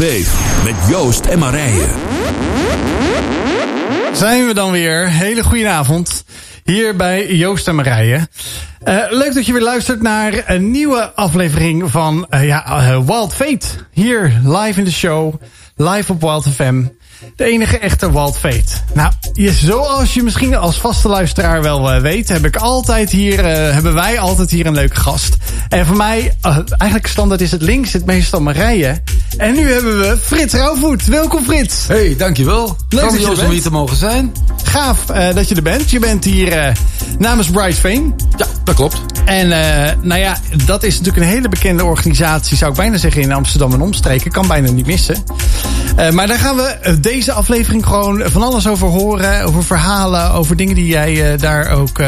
Met Joost en Marije. Zijn we dan weer. Hele goede avond. Hier bij Joost en Marije. Uh, leuk dat je weer luistert naar een nieuwe aflevering van uh, ja, uh, Wild Fate. Hier live in de show. Live op Wild FM. De enige echte Walt Fate. Nou, zoals je misschien als vaste luisteraar wel uh, weet, heb ik altijd hier, uh, hebben wij altijd hier een leuke gast. En voor mij, uh, eigenlijk standaard is het links, het meestal Marije. En nu hebben we Frits Rauwvoet. Welkom Frits. Hey, dankjewel. Leuk dat je om hier te mogen zijn. Gaaf dat je er bent. Je bent hier namens Bright Fame. Ja, dat klopt. En nou ja, dat is natuurlijk een hele bekende organisatie, zou ik bijna zeggen, in Amsterdam en omstreken. Kan bijna niet missen. Maar daar gaan we deze aflevering gewoon van alles over horen. Over verhalen, over dingen die jij uh, daar ook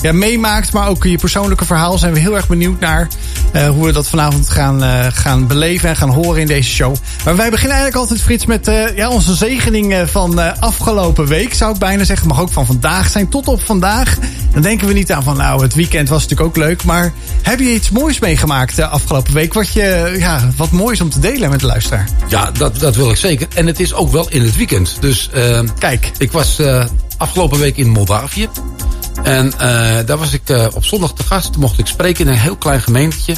ja, meemaakt. Maar ook je persoonlijke verhaal zijn we heel erg benieuwd naar. Hoe we dat vanavond gaan, gaan beleven en gaan horen in deze show. Maar wij beginnen eigenlijk altijd, Frits, met ja, onze zegening van afgelopen week. Zou ik bijna zeggen. Mag ook van vandaag zijn tot op vandaag. Dan denken we niet aan van nou, het weekend was natuurlijk ook leuk. Maar heb je iets moois meegemaakt de afgelopen week? Wat, je, ja, wat moois om te delen met de luisteraar? Ja, dat, dat wil ik zeker. En het is ook wel in het weekend. Dus uh, kijk, ik was uh, afgelopen week in Moldavië. En uh, daar was ik op zondag te gast. Mocht ik spreken in een heel klein gemeentetje.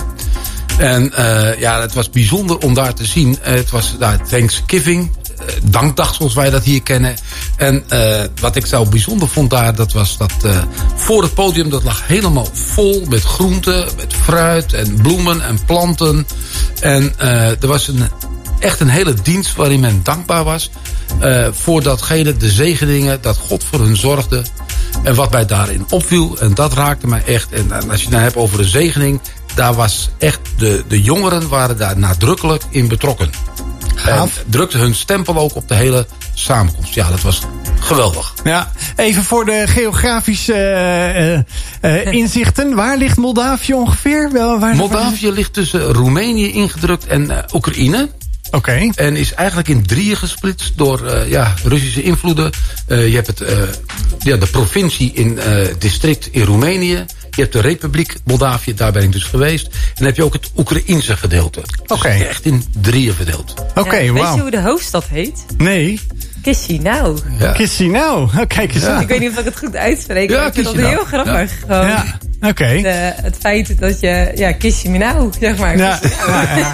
En ja, het was bijzonder om daar te zien. het was daar Thanksgiving. Dankdag zoals wij dat hier kennen. En wat ik zo bijzonder vond daar, dat was dat voor het podium, dat lag helemaal vol met groenten, met fruit en bloemen en planten. En er was een echt een hele dienst waarin men dankbaar was... Uh, voor datgene, de zegeningen, dat God voor hun zorgde. En wat mij daarin opviel, en dat raakte mij echt. En, als je het nou hebt over een zegening... daar was echt, de, de jongeren waren daar nadrukkelijk in betrokken. Gaaf. En drukte hun stempel ook op de hele samenkomst. Ja, dat was geweldig. Ja, even voor de geografische uh, uh, inzichten. Waar ligt Moldavië ongeveer? Wel, waar Moldavië ligt tussen Roemenië ingedrukt en Oekraïne. Oké. Okay. En is eigenlijk in drieën gesplitst door uh, ja, Russische invloeden. Uh, je hebt het, uh, ja, de provincie in district in Roemenië. Je hebt de Republiek Moldavië, daar ben ik dus geweest. En dan heb je ook het Oekraïense gedeelte. Oké. Okay. Dus echt in drieën verdeeld. Oké, okay, ja, wow. Weet je hoe de hoofdstad heet? Nee. Chisinau. Ja. Chisinau, oh, kijk eens ja. Ik weet niet of ik het goed uitspreek, ja, maar ik vind dat heel grappig. Ja. Oké. Okay. Het feit dat je, ja, Chisinau, zeg maar. Ja.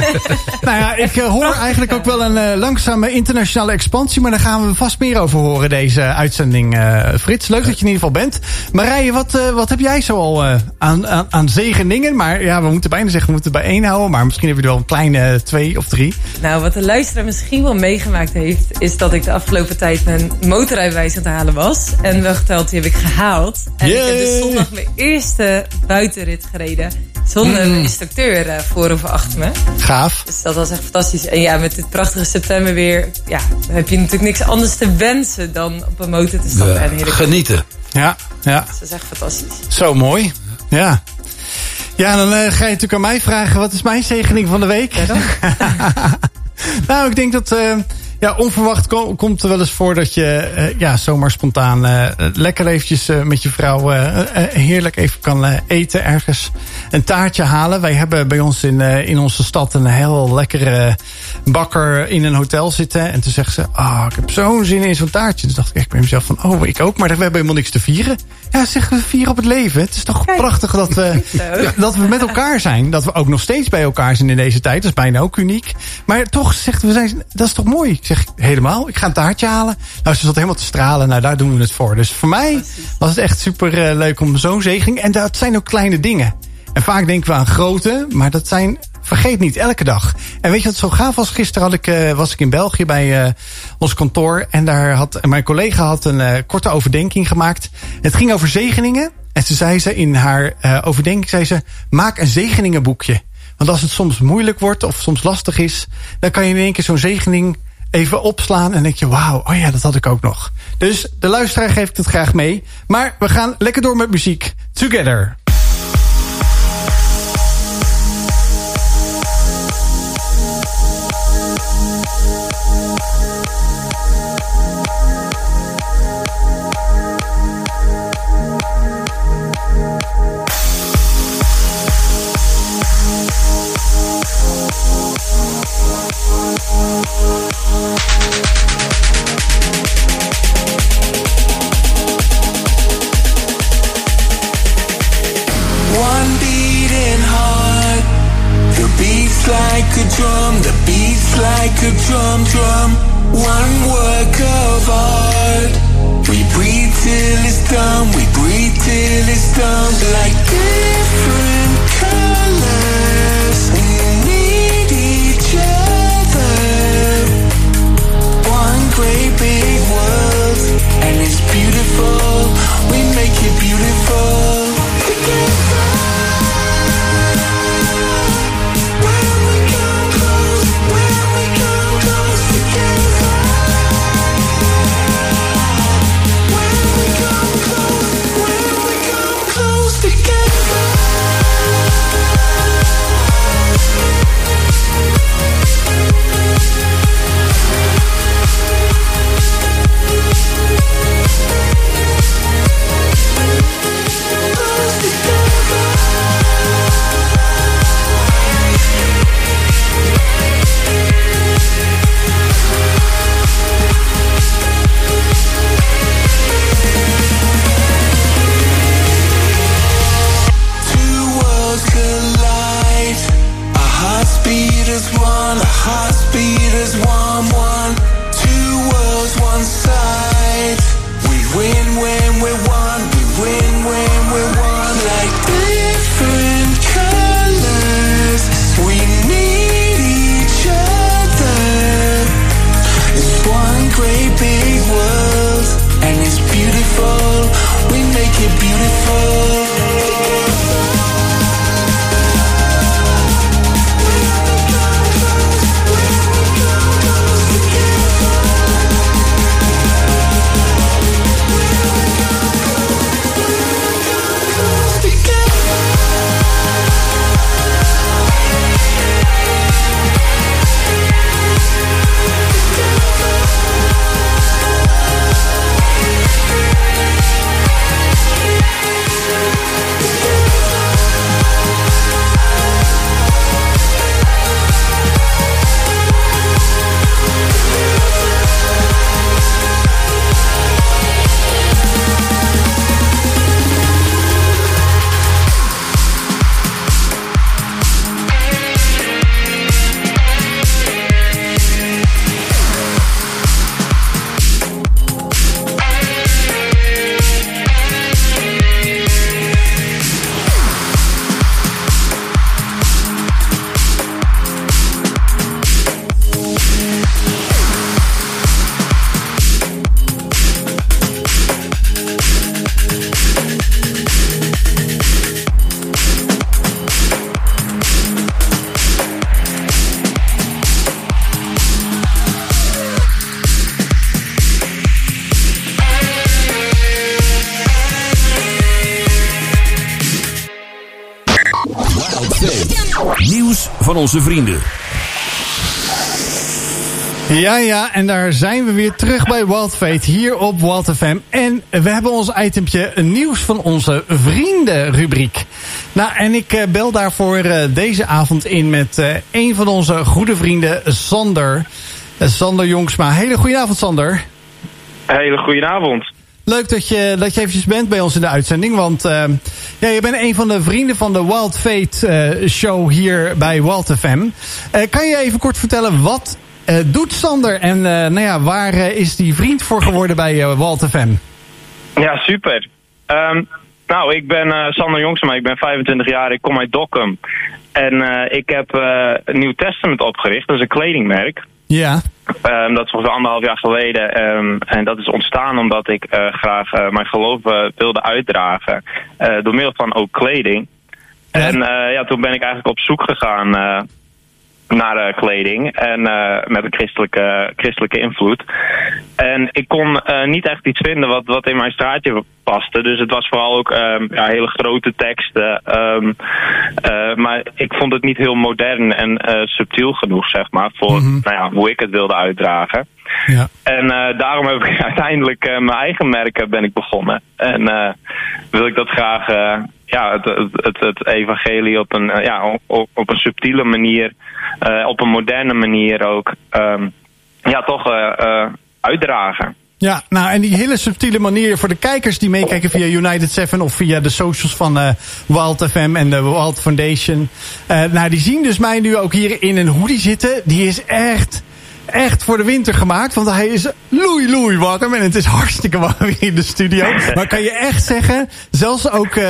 nou ja, ik uh, hoor eigenlijk ook wel een uh, langzame internationale expansie, maar daar gaan we vast meer over horen deze uitzending, Frits. Leuk dat je in ieder geval bent. Marije, wat, wat heb jij zo al aan, aan, aan zegeningen? Maar ja, we moeten bijna zeggen, we moeten bij één houden, maar misschien heb je er wel een kleine twee of drie. Nou, wat de luisteraar misschien wel meegemaakt heeft, is dat ik de afgelopen tijd mijn motorrijbewijs aan het halen was. En wel geteld, die heb ik gehaald. En Yay. ik heb dus zondag mijn eerste buitenrit gereden. Zonder mm. een instructeur uh, voor of achter me. Gaaf. Dus dat was echt fantastisch. En ja, met dit prachtige september weer... Ja, heb je natuurlijk niks anders te wensen dan op een motor te stappen. Ja, en heerlijk genieten. Ja, ja. Dat is echt fantastisch. Zo mooi. Ja. Ja, dan eh, ga je natuurlijk aan mij vragen, wat is mijn zegening van de week? nou, ik denk dat... eh, ja, onverwacht ko- komt er wel eens voor dat je eh, ja, zomaar spontaan eh, lekker eventjes eh, met je vrouw heerlijk even kan eten ergens. Een taartje halen. Wij hebben bij ons in, in onze stad een heel lekkere bakker in een hotel zitten. En toen zegt ze, ah, ik heb zo'n zin in zo'n taartje. Toen dacht ik echt bij mezelf van, oh, ik ook. Maar we hebben helemaal niks te vieren. Ja, zeggen we vieren op het leven. Het is toch Kijk. prachtig dat we, dat we met elkaar zijn. Dat we ook nog steeds bij elkaar zijn in deze tijd. Dat is bijna ook uniek. Maar toch zegt we zijn, dat is toch mooi? Zeg helemaal. Ik ga een taartje halen. Nou, ze zat helemaal te stralen. Nou, daar doen we het voor. Dus voor mij was het echt super eh, leuk om zo'n zegening. En dat zijn ook kleine dingen. En vaak denken we aan grote, maar dat zijn vergeet niet elke dag. En weet je wat zo gaaf was? Gisteren had ik, eh, was ik in België bij eh, ons kantoor. En daar had mijn collega had een korte overdenking gemaakt. Het ging over zegeningen. En ze zei ze in haar overdenking, zei ze, maak een zegeningenboekje. Want als het soms moeilijk wordt of soms lastig is, dan kan je in één keer zo'n zegening even opslaan en denk je, wauw, oh ja, dat had ik ook nog. Dus de luisteraar geef ik het graag mee. Maar we gaan lekker door met muziek. Together. We'll onze vrienden. Ja, ja, en daar zijn we weer terug bij Wild Fate hier op Wild FM. En we hebben ons itempje nieuws van onze vrienden rubriek. Nou, en ik eh, bel daarvoor eh, deze avond in met eh, een van onze goede vrienden, Sander. Sander Jongsma. Hele goede avond, Sander. Hele goedenavond. Leuk dat je, dat je eventjes bent bij ons in de uitzending. Want uh, ja, je bent een van de vrienden van de Wild Fate uh, show hier bij Wild FM. Uh, kan je even kort vertellen wat doet Sander en nou ja, waar is die vriend voor geworden bij Wild FM? Ja, super. Um, nou, ik ben Sander Jongsma, ik ben 25 jaar, ik kom uit Dokkum. En ik heb een Nieuw Testament opgericht, dat is een kledingmerk. Ja. Um, dat is ongeveer anderhalf jaar geleden. Um, en dat is ontstaan omdat ik uh, graag uh, mijn geloof uh, wilde uitdragen. door middel van ook kleding. Ja. En ja, toen ben ik eigenlijk op zoek gegaan naar kleding. En met een christelijke, christelijke invloed. En ik kon niet echt iets vinden wat, wat in mijn straatje paste. Dus het was vooral ook um, ja, hele grote teksten. Um, uh, maar ik vond het niet heel modern en uh, subtiel genoeg, zeg maar, voor mm -hmm. nou ja, hoe ik het wilde uitdragen. Ja. En uh, daarom heb ik uiteindelijk mijn eigen merk ben ik begonnen. En wil ik dat graag, ja, het, het, het, evangelie op een, ja, op, op een subtiele manier, op een moderne manier ook, um, ja, toch uitdragen. Ja, nou en die hele subtiele manier voor de kijkers die meekijken via United 7 of via de socials van uh, Wild FM en de Wild Foundation. Uh, nou, die zien dus mij nu ook hier in een hoodie zitten. Die is echt, echt voor de winter gemaakt. Want hij is loei loei warm en het is hartstikke warm hier in de studio. Maar kan je echt zeggen, zelfs ook uh,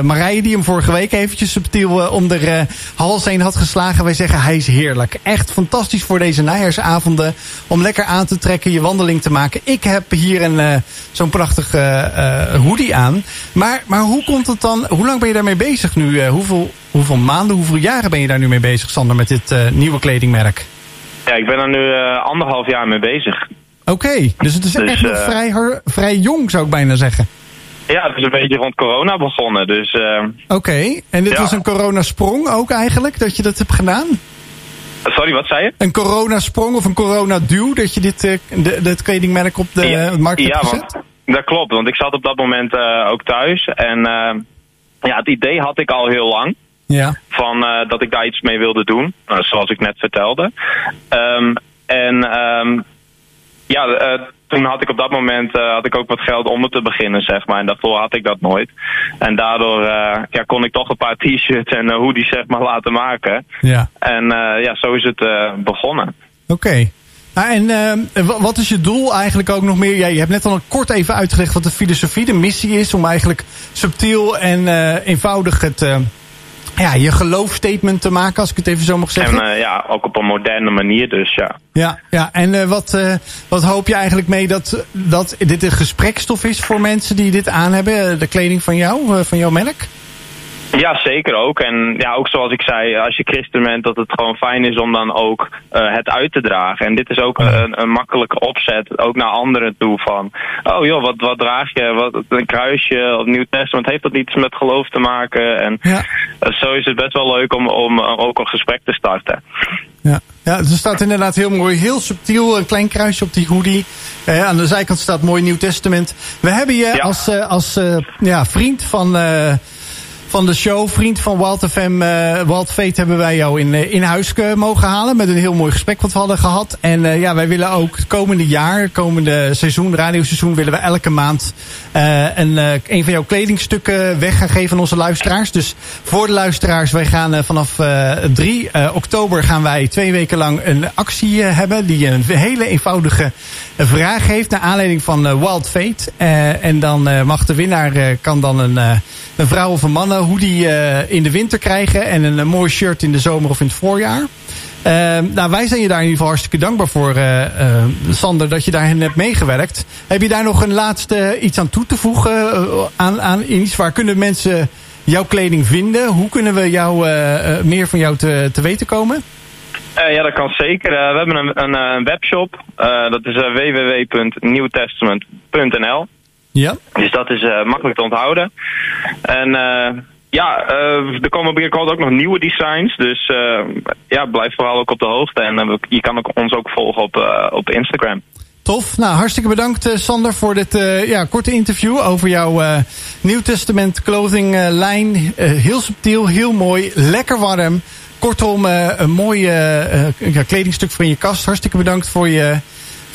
Marije die hem vorige week eventjes subtiel uh, om de hals heen had geslagen. Wij zeggen hij is heerlijk. Echt fantastisch voor deze najaarsavonden. Om lekker aan te trekken, je wandeling te maken. Ik heb hier een zo'n prachtige hoodie aan. Maar, maar hoe komt het dan, hoe lang ben je daarmee bezig nu? Hoeveel, hoeveel maanden, hoeveel jaren ben je daar nu mee bezig Sander met dit nieuwe kledingmerk? Ja, ik ben er nu uh, anderhalf jaar mee bezig. Oké, okay, dus het is dus, echt nog uh, vrij, vrij jong zou ik bijna zeggen. Ja, het is een beetje rond corona begonnen, dus... Uh, Oké, okay. en dit ja. was een coronasprong ook eigenlijk, dat je dat hebt gedaan? Sorry, wat zei je? Een coronasprong of een coronaduw, dat je dit, de, dit kledingmerk op de ja, markt hebt ja, gezet? Want, dat klopt, want ik zat op dat moment ook thuis en ja, het idee had ik al heel lang. Ja. Van uh, dat ik daar iets mee wilde doen, uh, zoals ik net vertelde. Um, en um, ja, uh, toen had ik op dat moment had ik ook wat geld om te beginnen, zeg maar. En daarvoor had ik dat nooit. En daardoor ja, kon ik toch een paar t-shirts en hoodies zeg maar laten maken. Ja. En ja, zo is het begonnen. Oké. Okay. Nou, en uh, wat is je doel eigenlijk ook nog meer? Ja, je hebt net al kort even uitgelegd wat de filosofie, de missie is. Om eigenlijk subtiel en uh, eenvoudig het, uh, ja, je geloofstatement te maken, als ik het even zo mag zeggen. En uh, ja, ook op een moderne manier dus, ja. Ja, ja. en uh, wat, uh, wat hoop je eigenlijk mee dat, dat dit een gesprekstof is voor mensen die dit aan hebben, de kleding van jou, van jouw merk? Ja, zeker ook. En ja, ook zoals ik zei, als je christen bent, dat het gewoon fijn is om dan ook uh, het uit te dragen. En dit is ook een, een makkelijke opzet, ook naar anderen toe van, oh joh, wat, wat draag je? Wat, een kruisje of Nieuw Testament, heeft dat iets met geloof te maken? En ja. uh, zo is het best wel leuk om, om uh, ook een gesprek te starten. Ja. Ja, er staat inderdaad heel mooi, heel subtiel, een klein kruisje op die hoodie. Aan de zijkant staat mooi Nieuw Testament. We hebben je ja. als, als ja, vriend van van de show, vriend van Wild FM, uh, Wild Fate, hebben wij jou in, uh, in huis uh, mogen halen. Met een heel mooi gesprek wat we hadden gehad. En ja, wij willen ook het komende jaar, het komende seizoen, radioseizoen, willen we elke maand een, een van jouw kledingstukken weg gaan geven aan onze luisteraars. Dus voor de luisteraars, wij gaan vanaf uh, 3 uh, oktober gaan wij twee weken lang een actie hebben. Die een hele eenvoudige vraag heeft naar aanleiding van Wild Fate. En dan mag de winnaar, kan dan een, een vrouw of een man hoe die uh, in de winter krijgen. En een, mooi shirt in de zomer of in het voorjaar. Uh, nou, wij zijn je daar in ieder geval hartstikke dankbaar voor, uh, Sander, dat je daarin hebt meegewerkt. Heb je daar nog een laatste iets aan toe te voegen? aan, iets waar kunnen mensen jouw kleding vinden? Hoe kunnen we jou, meer van jou te, te weten komen? Ja, dat kan zeker. We hebben een, een, webshop. Dat is www.nieuwtestament.nl. Ja. Dus dat is makkelijk te onthouden. En ja, eh, er komen binnenkort ook nog nieuwe designs. Dus eh, ja, blijf vooral ook op de hoogte. En eh, je kan ook, ons ook volgen op, eh, op Instagram. Tof. Nou, hartstikke bedankt eh, Sander voor dit eh, ja, korte interview over jouw eh Nieuw Testament clothing eh, lijn. Eh, heel subtiel, heel mooi, lekker warm. Kortom, eh, een mooi eh, eh, ja, kledingstuk voor in je kast. Hartstikke bedankt voor je,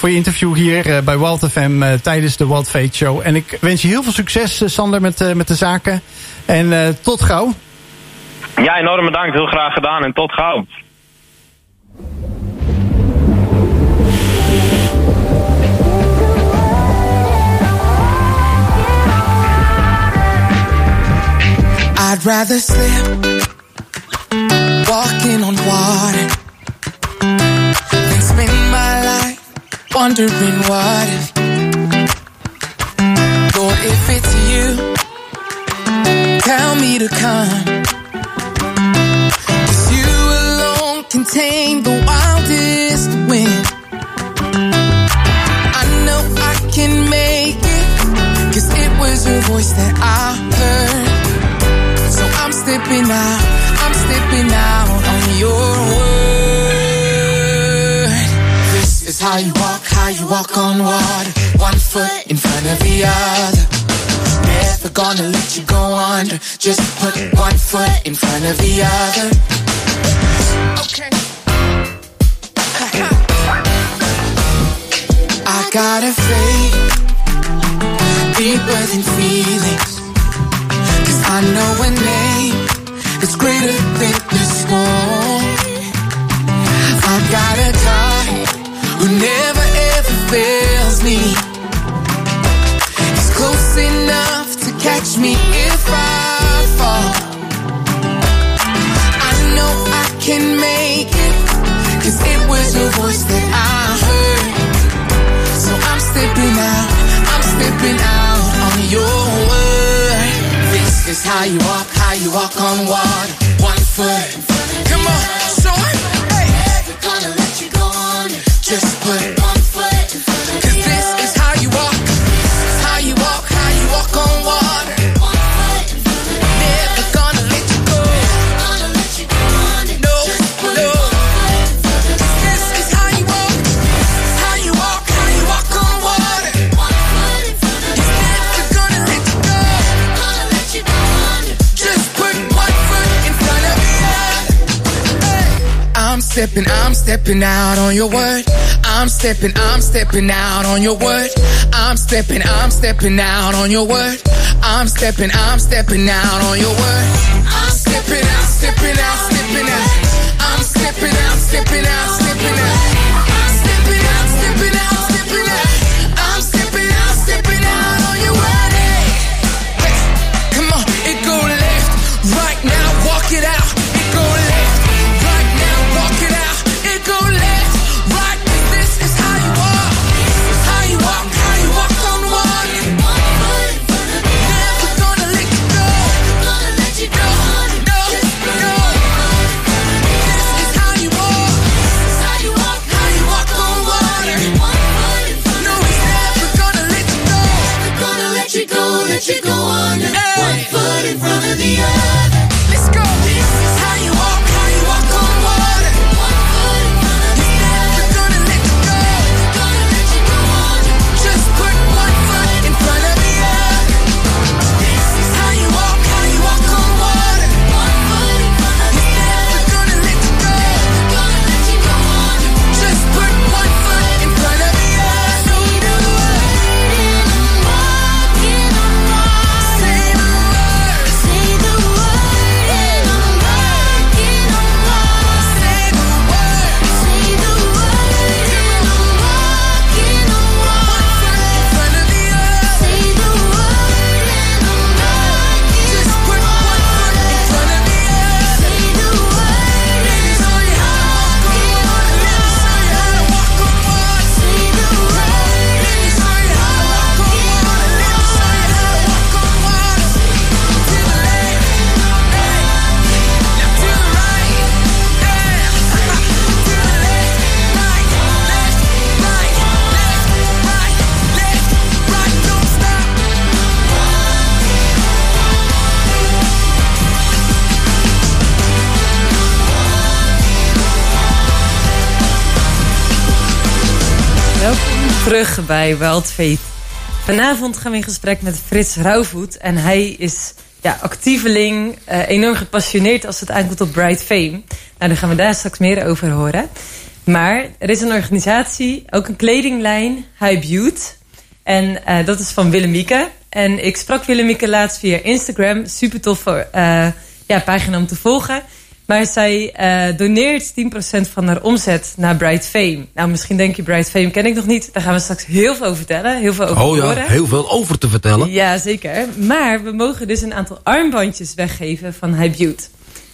voor je interview hier eh, bij Wild FM eh, tijdens de Wild Fate Show. En ik wens je heel veel succes, eh, Sander, met, eh, met de zaken. En eh, tot gauw. Ja, enorm bedankt. Heel graag gedaan. En tot gauw. I'd rather slip walking on water than spend my life wondering what if. Lord, if it's you, tell me to come. 'Cause you alone can tame the wildest wind. I know I can make it, 'cause it was your voice that I heard. So I'm stepping out, I'm stepping out on your word. How you walk, how you walk on water. One foot in front of the other. Never gonna let you go under. Just put one foot in front of the other. Okay. I got a faith deeper than feelings. Cause I know a name that's greater than the storm. I got a God who never ever fails me. He's close enough to catch me if I fall. I know I can make it, cause it was your voice that I heard. So I'm stepping out, I'm stepping out on your word. This is how you walk, how you walk on water. One foot. Come on, Just one foot in front of Cause this is how you walk. How you walk, how you walk on water. Never gonna let you go. No, no. This is how you walk. How you walk, how you walk on water. Never gonna let you go. Just put one foot in front of the other. I'm stepping, I'm stepping out on your word. I'm stepping, I'm stepping out on your word. I'm stepping, I'm stepping out on your word. I'm stepping, I'm stepping out on your word. I'm stepping out, stepping out, stepping out. I'm stepping out, stepping out, stepping out. In terug bij Wild Faith. Vanavond gaan we in gesprek met Frits Rauwvoet. En hij is ja, actieveling, uh, enorm gepassioneerd als het aankomt op Bright Fame. Nou, daar gaan we daar straks meer over horen. Maar er is een organisatie, ook een kledinglijn, High Beauty. En uh, dat is van Willemieke. En ik sprak Willemieke laatst via Instagram. Super tof uh, ja, pagina om te volgen. Maar zij uh, doneert 10% van haar omzet naar Bright Fame. Nou, misschien denk je, Bright Fame ken ik nog niet. Daar gaan we straks heel veel over vertellen. Heel veel over oh ja, horen. heel veel over te vertellen. Ja, zeker. Maar we mogen dus een aantal armbandjes weggeven van High Beauty.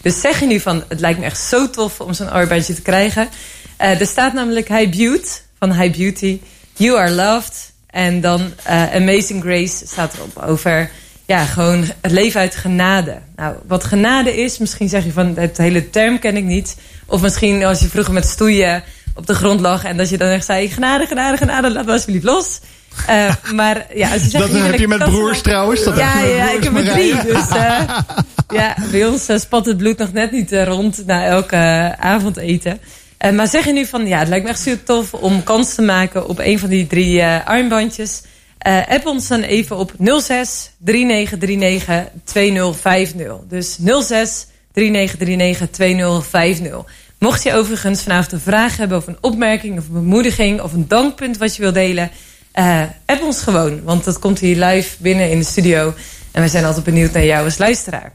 Dus zeg je nu van, het lijkt me echt zo tof om zo'n armbandje te krijgen. Uh, er staat namelijk High Beauty van High Beauty. You are loved. En dan uh, Amazing Grace staat erop over ja, gewoon het leven uit genade. Nou, wat genade is, misschien zeg je van het hele term ken ik niet. Of misschien als je vroeger met stoeien op de grond lag en dat je dan echt zei: genade, genade, genade, laat me alsjeblieft los. Uh, maar ja, als je zegt, dat heb je met broers trouwens. Dat ja, ja, ja, ik heb er drie. Dus uh, ja, bij ons uh, spat het bloed nog net niet rond na elke avondeten. maar zeg je nu van ja, het lijkt me echt super tof om kans te maken op een van die drie armbandjes. Uh, app ons dan even op 06 3939 2050. Dus 06 3939 2050. Mocht je overigens vanavond een vraag hebben of een opmerking of een bemoediging of een dankpunt wat je wil delen, uh, app ons gewoon. Want dat komt hier live binnen in de studio. En we zijn altijd benieuwd naar jou als luisteraar.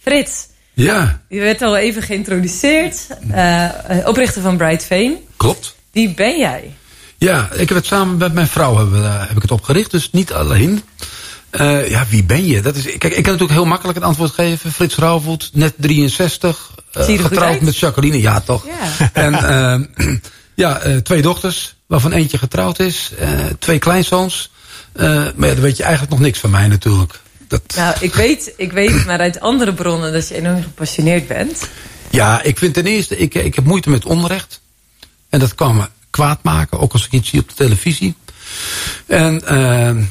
Frits. Ja. Je werd al even geïntroduceerd. Uh, oprichter van Bright Fame. Klopt. Wie ben jij? Ja, ik heb het samen met mijn vrouw hebben, uh, heb ik het opgericht, dus niet alleen. Uh, ja, wie ben je? Dat is, kijk, ik kan natuurlijk heel makkelijk het antwoord geven. Frits Rauwvoet, net 63, uh, getrouwd met Jacqueline, ja toch. Ja. En ja, twee dochters, waarvan eentje getrouwd is. twee kleinzoons. maar ja, dan weet je eigenlijk nog niks van mij natuurlijk. Dat... Nou, ik weet, ik weet maar uit andere bronnen dat je enorm gepassioneerd bent. Ja, ik vind ten eerste, ik, ik heb moeite met onrecht. En dat me kwaad maken, ook als ik iets zie op de televisie. En uh,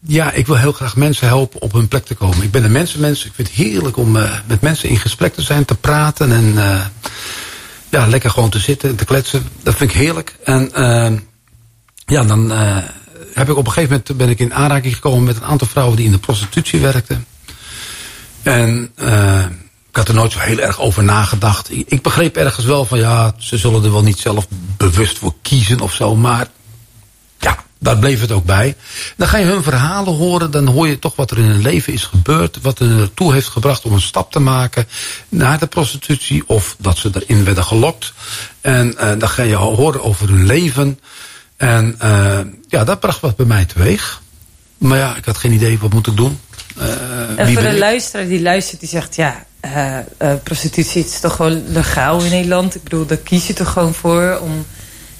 ja, ik wil heel graag mensen helpen op hun plek te komen. Ik ben een mensenmens. Ik vind het heerlijk om uh, met mensen in gesprek te zijn, te praten en uh, ja, lekker gewoon te zitten en te kletsen. Dat vind ik heerlijk. En ja, dan heb ik op een gegeven moment ben ik in aanraking gekomen met een aantal vrouwen die in de prostitutie werkten. En ik had er nooit zo heel erg over nagedacht. Ik begreep ergens wel van ja, ze zullen er wel niet zelf bewust voor kiezen of zo. Maar ja, daar bleef het ook bij. Dan ga je hun verhalen horen. Dan hoor je toch wat er in hun leven is gebeurd. Wat er naartoe heeft gebracht om een stap te maken naar de prostitutie. Of dat ze erin werden gelokt. En uh, dan ga je horen over hun leven. En uh, ja, dat bracht wat bij mij teweeg. Maar ja, ik had geen idee wat moet ik doen. Uh, en voor de luisteraar die luistert, die zegt ja, uh, uh, prostitutie is toch gewoon legaal in Nederland. Ik bedoel, daar kies je toch gewoon voor om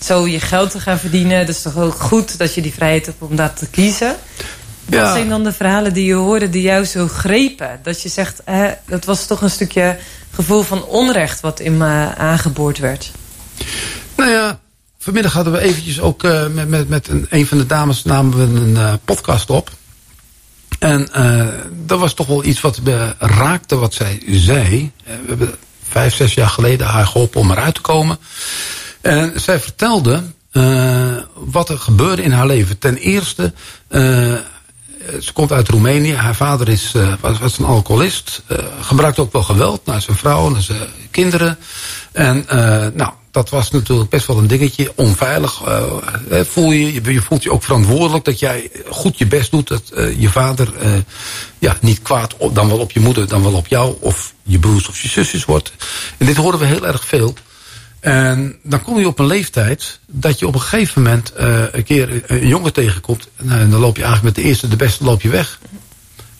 zo je geld te gaan verdienen. Het is toch ook goed dat je die vrijheid hebt om dat te kiezen. Ja. Wat zijn dan de verhalen die je hoorde die jou zo grepen? Dat je zegt, eh, dat was toch een stukje gevoel van onrecht wat in me aangeboord werd. Nou ja, vanmiddag hadden we eventjes ook uh, met, met, met een, een van de dames namen we een podcast op. En uh, dat was toch wel iets wat me raakte wat zij zei. We hebben vijf, zes jaar geleden haar geholpen om eruit te komen. En zij vertelde uh, wat er gebeurde in haar leven. Ten eerste, uh, ze komt uit Roemenië. Haar vader is, was, was een alcoholist. gebruikte ook wel geweld naar zijn vrouw, naar zijn kinderen. En nou, dat was natuurlijk best wel een dingetje. Onveilig uh, voel je, je voelt je ook verantwoordelijk dat jij goed je best doet. Dat uh, je vader uh, ja, niet kwaad dan wel op je moeder, dan wel op jou. Of je broers of je zusjes wordt. En dit horen we heel erg veel. En dan kom je op een leeftijd dat je op een gegeven moment een keer een jongen tegenkomt. En dan loop je eigenlijk met de eerste, de beste loop je weg.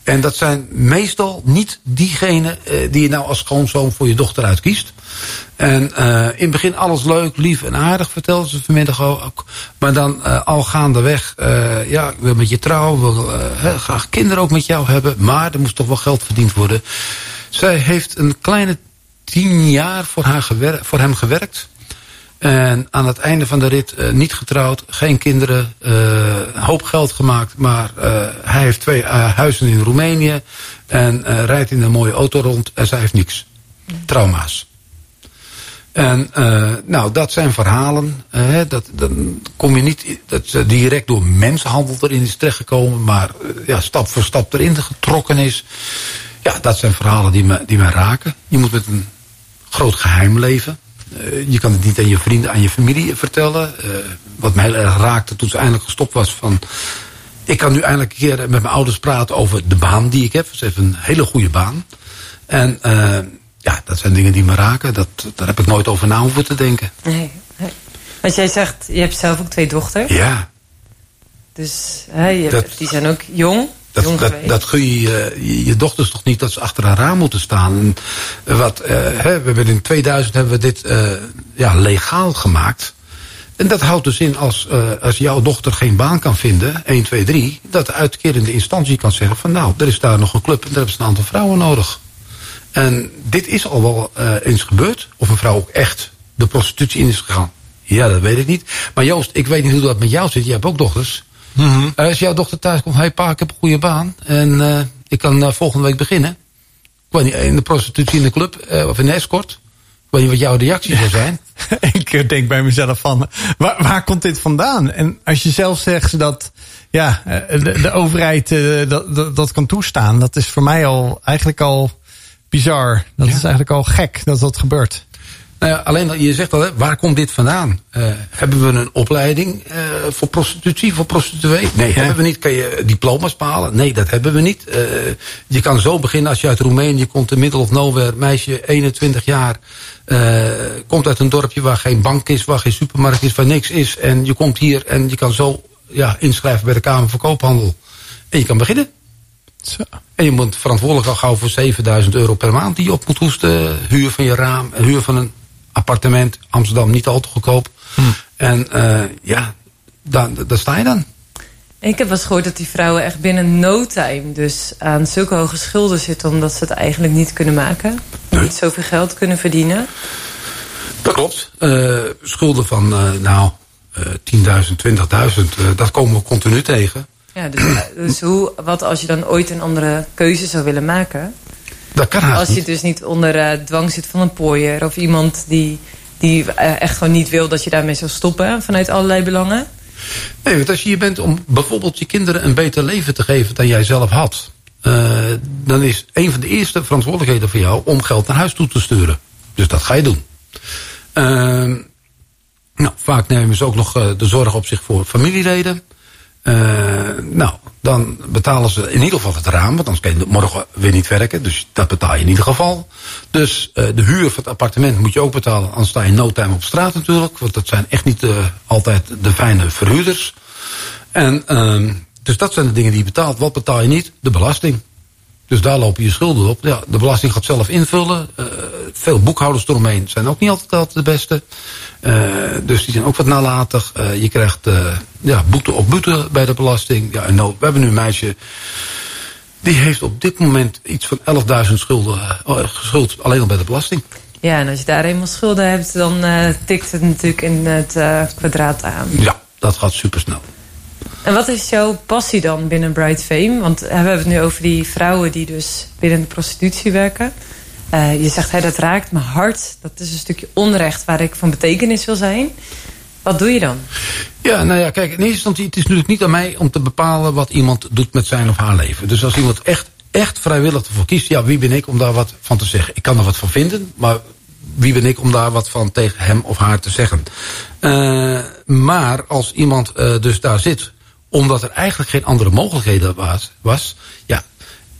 En dat zijn meestal niet diegenen die je nou als schoonzoon voor je dochter uitkiest. En uh, in het begin alles leuk, lief en aardig, vertelde ze vanmiddag ook. Maar dan uh, al gaandeweg, uh, ja, ik wil met je trouwen, wil graag kinderen ook met jou hebben. Maar er moest toch wel geld verdiend worden. Zij heeft een kleine tien jaar voor, haar voor hem gewerkt. En aan het einde van de rit uh, niet getrouwd, geen kinderen, uh, een hoop geld gemaakt. Maar uh, hij heeft twee huizen in Roemenië en rijdt in een mooie auto rond en zij heeft niks. Trauma's. En nou, dat zijn verhalen. Dat, dan kom je niet dat direct door mensenhandel erin is terechtgekomen, maar ja, stap voor stap erin getrokken is. Ja, dat zijn verhalen die me, die me raken. Je moet met een groot geheim leven. Je kan het niet aan je vrienden, aan je familie vertellen. wat mij heel erg raakte toen ze eindelijk gestopt was van. Ik kan nu eindelijk een keer met mijn ouders praten over de baan die ik heb. Ze heeft een hele goede baan. En ja, dat zijn dingen die me raken. Dat, daar heb ik nooit over na hoeven te denken. Nee, nee. Want jij zegt, je hebt zelf ook twee dochters. Ja. Dus hè, je, dat, die zijn ook jong. Dat, dat, dat gun je, je je dochters toch niet dat ze achter een raam moeten staan. En wat, uh, hè, we hebben in 2000 hebben we dit uh, ja, legaal gemaakt. En dat houdt dus in als, uh, als jouw dochter geen baan kan vinden, 1, 2, 3... dat de uitkerende instantie kan zeggen van nou, er is daar nog een club en daar hebben ze een aantal vrouwen nodig. En dit is al wel eens gebeurd. Of een vrouw ook echt de prostitutie in is gegaan. Ja, dat weet ik niet. Maar Joost, ik weet niet hoe dat met jou zit. Je hebt ook dochters. Mm -hmm. uh, als jouw dochter thuis komt, hey pa, ik heb een goede baan. En uh, ik kan volgende week beginnen. Ik weet niet, in de prostitutie in de club of in de escort. Ik weet niet wat jouw reactie zou zijn. ik denk bij mezelf van, waar, waar, komt dit vandaan? En als je zelf zegt dat ja, de, de overheid dat, dat, dat kan toestaan. Dat is voor mij al eigenlijk al bizar. Dat ja. is eigenlijk al gek dat dat gebeurt. Nou ja, alleen je zegt al, hè, waar komt dit vandaan? Uh, hebben we een opleiding uh, voor prostitutie, voor prostituee? Nee, hebben we niet. Kan je diploma's behalen? Nee, dat hebben we niet. Uh, je kan zo beginnen als je uit Roemenië komt, in middle of nowhere, meisje 21 jaar, komt uit een dorpje waar geen bank is, waar geen supermarkt is, waar niks is. En je komt hier en je kan zo ja, inschrijven bij de Kamer van Koophandel. En je kan beginnen. Zo. En je moet verantwoordelijk al gauw voor 7000 euro per maand die je op moet hoesten. Huur van je raam, huur van een appartement. Amsterdam niet al te goedkoop. Hm. En uh, ja, daar, daar sta je dan. Ik heb wel eens gehoord dat die vrouwen echt binnen no time dus aan zulke hoge schulden zitten omdat ze het eigenlijk niet kunnen maken. Nee. Niet zoveel geld kunnen verdienen. Dat klopt. Uh, schulden van uh, nou uh, 10.000, 20.000, dat komen we continu tegen. Ja, dus, dus hoe, wat als je dan ooit een andere keuze zou willen maken? Dat kan Als je niet. dus niet onder uh, dwang zit van een pooier... of iemand die, die uh, echt gewoon niet wil dat je daarmee zou stoppen... vanuit allerlei belangen? Nee, want als je hier bent om bijvoorbeeld je kinderen een beter leven te geven... dan jij zelf had... Uh, dan is een van de eerste verantwoordelijkheden voor jou... om geld naar huis toe te sturen. Dus dat ga je doen. nou, vaak nemen ze ook nog de zorg op zich voor familieleden... Uh, nou, dan betalen ze in ieder geval het raam, want anders kan je morgen weer niet werken. Dus dat betaal je in ieder geval. Dus uh, de huur van het appartement moet je ook betalen, anders sta je no time op straat natuurlijk. Want dat zijn echt niet uh, altijd de fijne verhuurders. En uh, dus dat zijn de dingen die je betaalt. Wat betaal je niet? De belasting. Dus daar lopen je schulden op. Ja, de belasting gaat zelf invullen. Uh, veel boekhouders eromheen zijn ook niet altijd, altijd de beste. Uh, dus die zijn ook wat nalatig. Uh, je krijgt ja, boete op boete bij de belasting. Ja, en nou, we hebben nu een meisje... die heeft op dit moment iets van 11.000 schulden geschuld. Alleen al bij de belasting. Ja, en als je daar eenmaal schulden hebt... dan tikt het natuurlijk in het kwadraat aan. Ja, dat gaat supersnel. En wat is jouw passie dan binnen Bright Fame? Want we hebben het nu over die vrouwen die dus binnen de prostitutie werken. Uh, je zegt, hey, dat raakt mijn hart. Dat is een stukje onrecht waar ik van betekenis wil zijn. Wat doe je dan? Ja, nou ja, kijk, in eerste instantie, het is natuurlijk niet aan mij om te bepalen wat iemand doet met zijn of haar leven. Dus als iemand echt, echt vrijwillig ervoor kiest, ja, wie ben ik om daar wat van te zeggen? Ik kan er wat van vinden, maar wie ben ik om daar wat van tegen hem of haar te zeggen? Uh, maar als iemand uh, dus daar zit omdat er eigenlijk geen andere mogelijkheden was, was ja,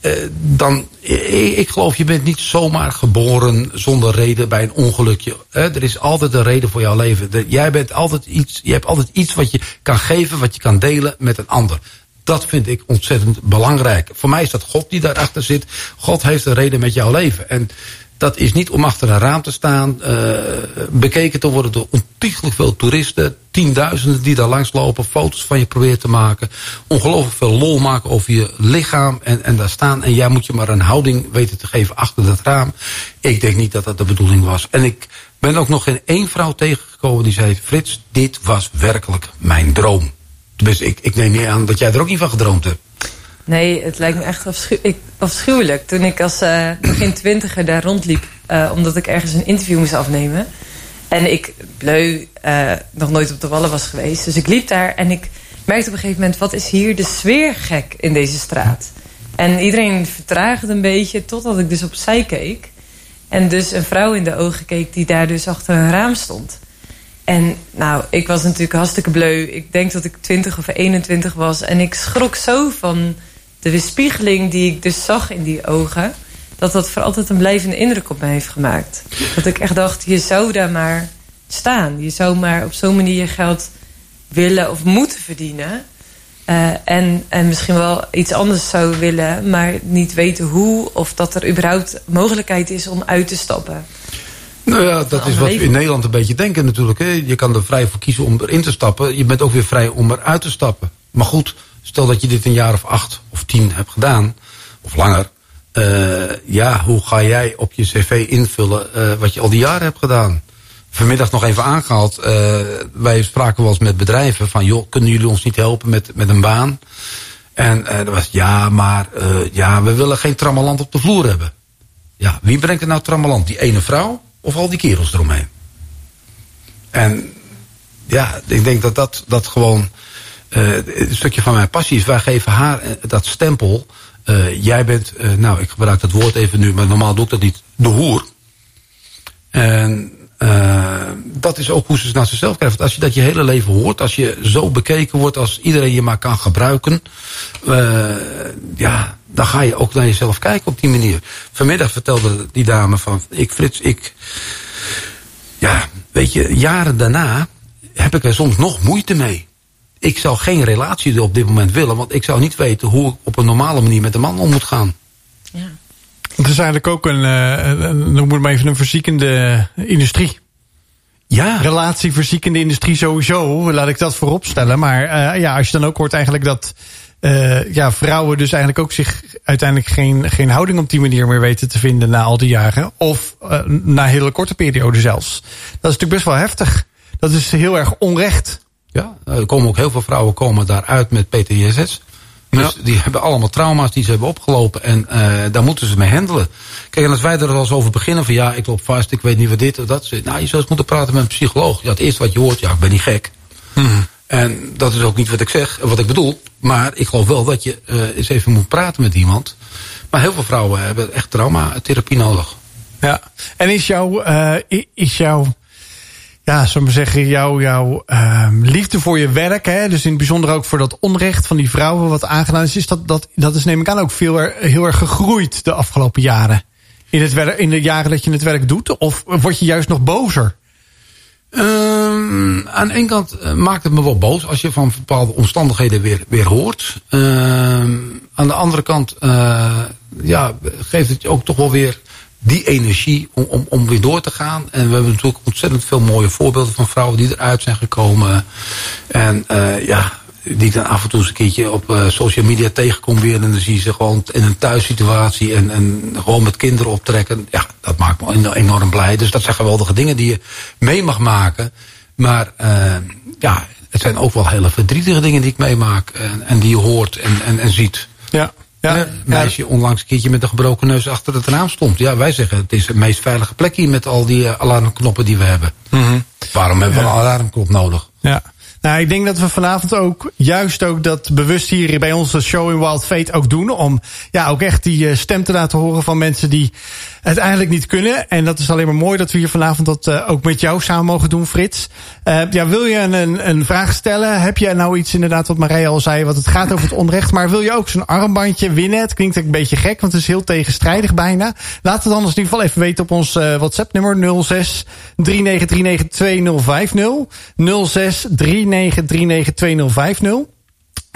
uh, dan, ik, ik geloof, je bent niet zomaar geboren zonder reden bij een ongelukje. Er is altijd een reden voor jouw leven. Jij bent altijd iets, je hebt altijd iets wat je kan geven, wat je kan delen met een ander. Dat vind ik ontzettend belangrijk. Voor mij is dat God die daarachter zit. God heeft een reden met jouw leven. En dat is niet om achter een raam te staan, uh, bekeken te worden door ontiegelijk veel toeristen. Tienduizenden die daar langslopen, foto's van je proberen te maken. Ongelooflijk veel lol maken over je lichaam en, en daar staan. En jij moet je maar een houding weten te geven achter dat raam. Ik denk niet dat dat de bedoeling was. En ik ben ook nog geen één vrouw tegengekomen die zei... Frits, dit was werkelijk mijn droom. Tenminste, ik, ik neem niet aan dat jij er ook niet van gedroomd hebt. Nee, het lijkt me echt afschuwelijk. Toen ik als uh, begin twintiger daar rondliep... Uh, omdat ik ergens een interview moest afnemen... En ik, bleu, uh, nog nooit op de wallen was geweest. Dus ik liep daar en ik merkte op een gegeven moment... wat is hier de sfeer gek in deze straat? En iedereen vertraagde een beetje totdat ik dus opzij keek. En dus een vrouw in de ogen keek die daar dus achter een raam stond. En nou, ik was natuurlijk hartstikke bleu. Ik denk dat ik 20 of 21 was. En ik schrok zo van de weerspiegeling die ik dus zag in die ogen... dat dat voor altijd een blijvende indruk op mij heeft gemaakt. Dat ik echt dacht, je zou daar maar staan. Je zou maar op zo'n manier geld willen of moeten verdienen... Uh, en, en misschien wel iets anders zou willen, maar niet weten hoe... of dat er überhaupt mogelijkheid is om uit te stappen. Nou ja, dat is wat we in Nederland een beetje denken natuurlijk. Hè. Je kan er vrij voor kiezen om erin te stappen. Je bent ook weer vrij om eruit te stappen. Maar goed, stel dat je dit een jaar of acht of tien hebt gedaan, of langer... Uh, ja, hoe ga jij op je cv invullen uh, wat je al die jaren hebt gedaan? vanmiddag nog even aangehaald. Uh, wij spraken wel eens met bedrijven van... joh, kunnen jullie ons niet helpen met, met een baan? En dat was ja, maar ja, we willen geen trammeland op de vloer hebben. Ja, wie brengt er nou trammeland? Die ene vrouw of al die kerels eromheen? En ja, ik denk dat dat, dat gewoon een stukje van mijn passie is. Wij geven haar dat stempel. jij bent, nou ik gebruik dat woord even nu, maar normaal doe ik dat niet, de hoer. En dat is ook hoe ze naar zichzelf kijken. Als je dat je hele leven hoort, als je zo bekeken wordt als iedereen je maar kan gebruiken, ja, dan ga je ook naar jezelf kijken op die manier. Vanmiddag vertelde die dame van, ik Frits, ik, ja, weet je, jaren daarna heb ik er soms nog moeite mee. Ik zou geen relatie op dit moment willen, want ik zou niet weten hoe ik op een normale manier met een man om moet gaan. Ja. Het is eigenlijk ook een, een noem het maar even een verziekende industrie. Ja. Relatieverziekende industrie sowieso, laat ik dat voorop stellen. Maar uh, ja, als je dan ook hoort eigenlijk dat uh, ja, vrouwen dus eigenlijk ook zich uiteindelijk geen, geen houding op die manier meer weten te vinden na al die jaren. Of uh, na hele korte periode zelfs. Dat is natuurlijk best wel heftig. Dat is heel erg onrecht. Ja, er komen ook heel veel vrouwen komen daaruit met PTSS. Dus ja. die hebben allemaal trauma's die ze hebben opgelopen. En uh, daar moeten ze mee handelen. Kijk, en als wij er al eens over beginnen van... ja, ik loop vast, ik weet niet wat dit of dat. Nou, je zou eens moeten praten met een psycholoog. Ja, het eerste wat je hoort, ja, ik ben niet gek. Mm. En dat is ook niet wat ik zeg, wat ik bedoel. Maar ik geloof wel dat je uh, eens even moet praten met iemand. Maar heel veel vrouwen hebben echt traumatherapie nodig. Ja, en is jouw... Uh, is jouw ja, zullen we zeggen, jouw, uh, liefde voor je werk, hè, dus in het bijzonder ook voor dat onrecht van die vrouwen wat aangedaan is, is dat, dat, dat is neem ik aan ook veel heel erg gegroeid de afgelopen jaren. In, het werk, in de jaren dat je het werk doet? Of word je juist nog bozer? Um, aan de ene kant maakt het me wel boos als je van bepaalde omstandigheden weer, weer hoort. Um, aan de andere kant uh, ja, geeft het je ook toch wel weer die energie om, om, weer door te gaan. En we hebben natuurlijk ontzettend veel mooie voorbeelden van vrouwen die eruit zijn gekomen. En uh, ja, die ik dan af en toe eens een keertje op uh, social media tegenkom weer. En dan zie je ze gewoon in een thuissituatie en, en gewoon met kinderen optrekken. Ja, dat maakt me enorm blij. Dus dat zijn geweldige dingen die je mee mag maken. Maar uh, ja, het zijn ook wel hele verdrietige dingen die ik meemaak. En, en die je hoort en, en, en ziet. Ja. Ja, een meisje onlangs een keertje met een gebroken neus achter het raam stond. Ja, wij zeggen het is de meest veilige plek hier met al die alarmknoppen die we hebben. Mm -hmm. Waarom hebben we een alarmknop nodig? Ja. Nou, ik denk dat we vanavond ook juist ook dat bewust hier bij onze show in Wild Fate ook doen. Om ja, ook echt die stem te laten horen van mensen die het eigenlijk niet kunnen. En dat is alleen maar mooi dat we hier vanavond dat uh, ook met jou samen mogen doen, Frits. Uh, ja, wil je een, een vraag stellen? Heb je nou iets inderdaad wat Marije al zei, wat het gaat over het onrecht. Maar wil je ook zo'n armbandje winnen? Het klinkt een beetje gek, want het is heel tegenstrijdig bijna. Laat het anders in ieder geval even weten op ons WhatsApp nummer 06 3939 2050. 06 3939 2050.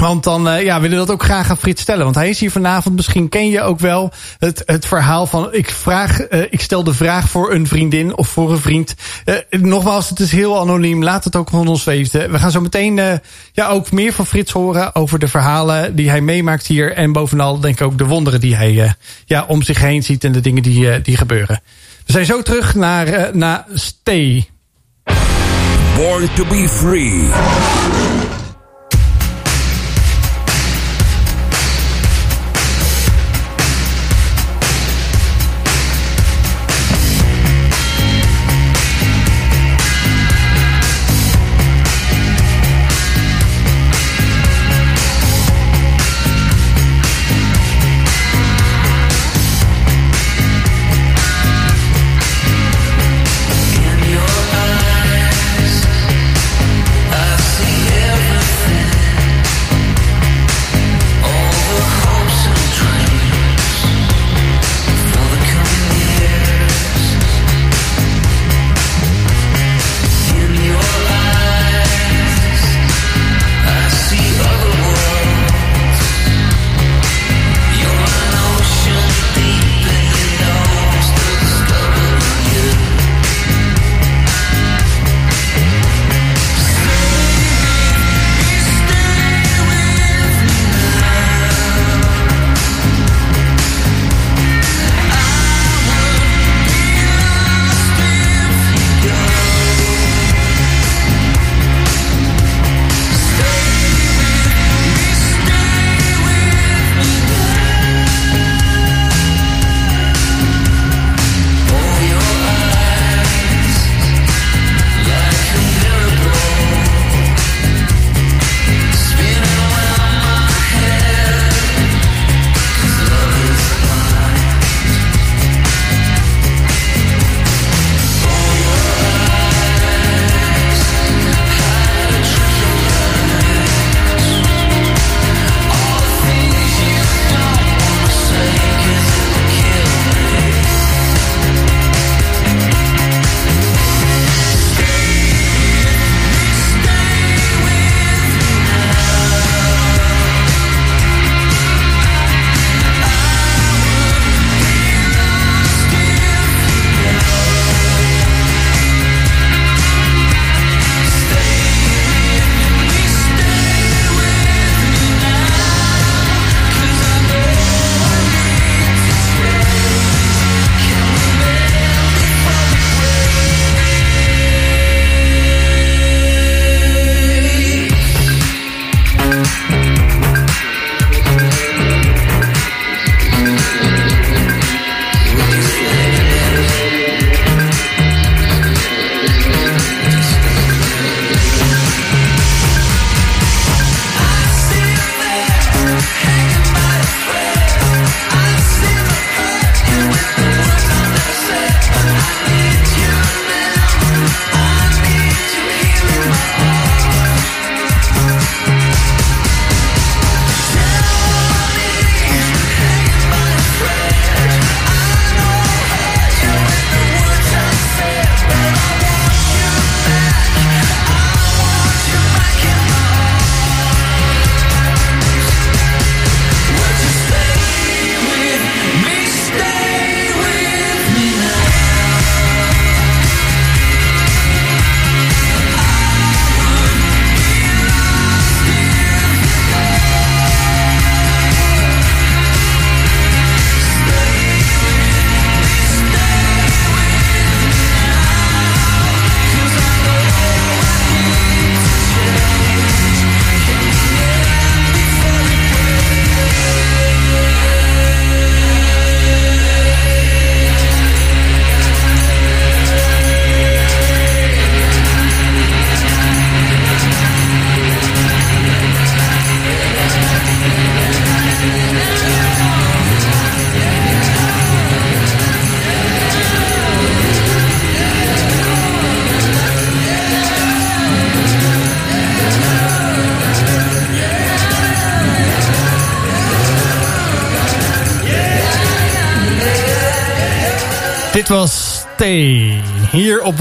Want dan uh, ja, willen we dat ook graag aan Frits stellen. Want hij is hier vanavond. Misschien ken je ook wel het, het verhaal van... Ik, vraag, uh, ik stel de vraag voor een vriendin of voor een vriend. Uh, nogmaals, het is heel anoniem. Laat het ook van ons weten. We gaan zo meteen ja, ook meer van Frits horen... over de verhalen die hij meemaakt hier. En bovenal denk ik ook de wonderen die hij ja, om zich heen ziet... en de dingen die, die gebeuren. We zijn zo terug naar, naar Stay. Born to be free.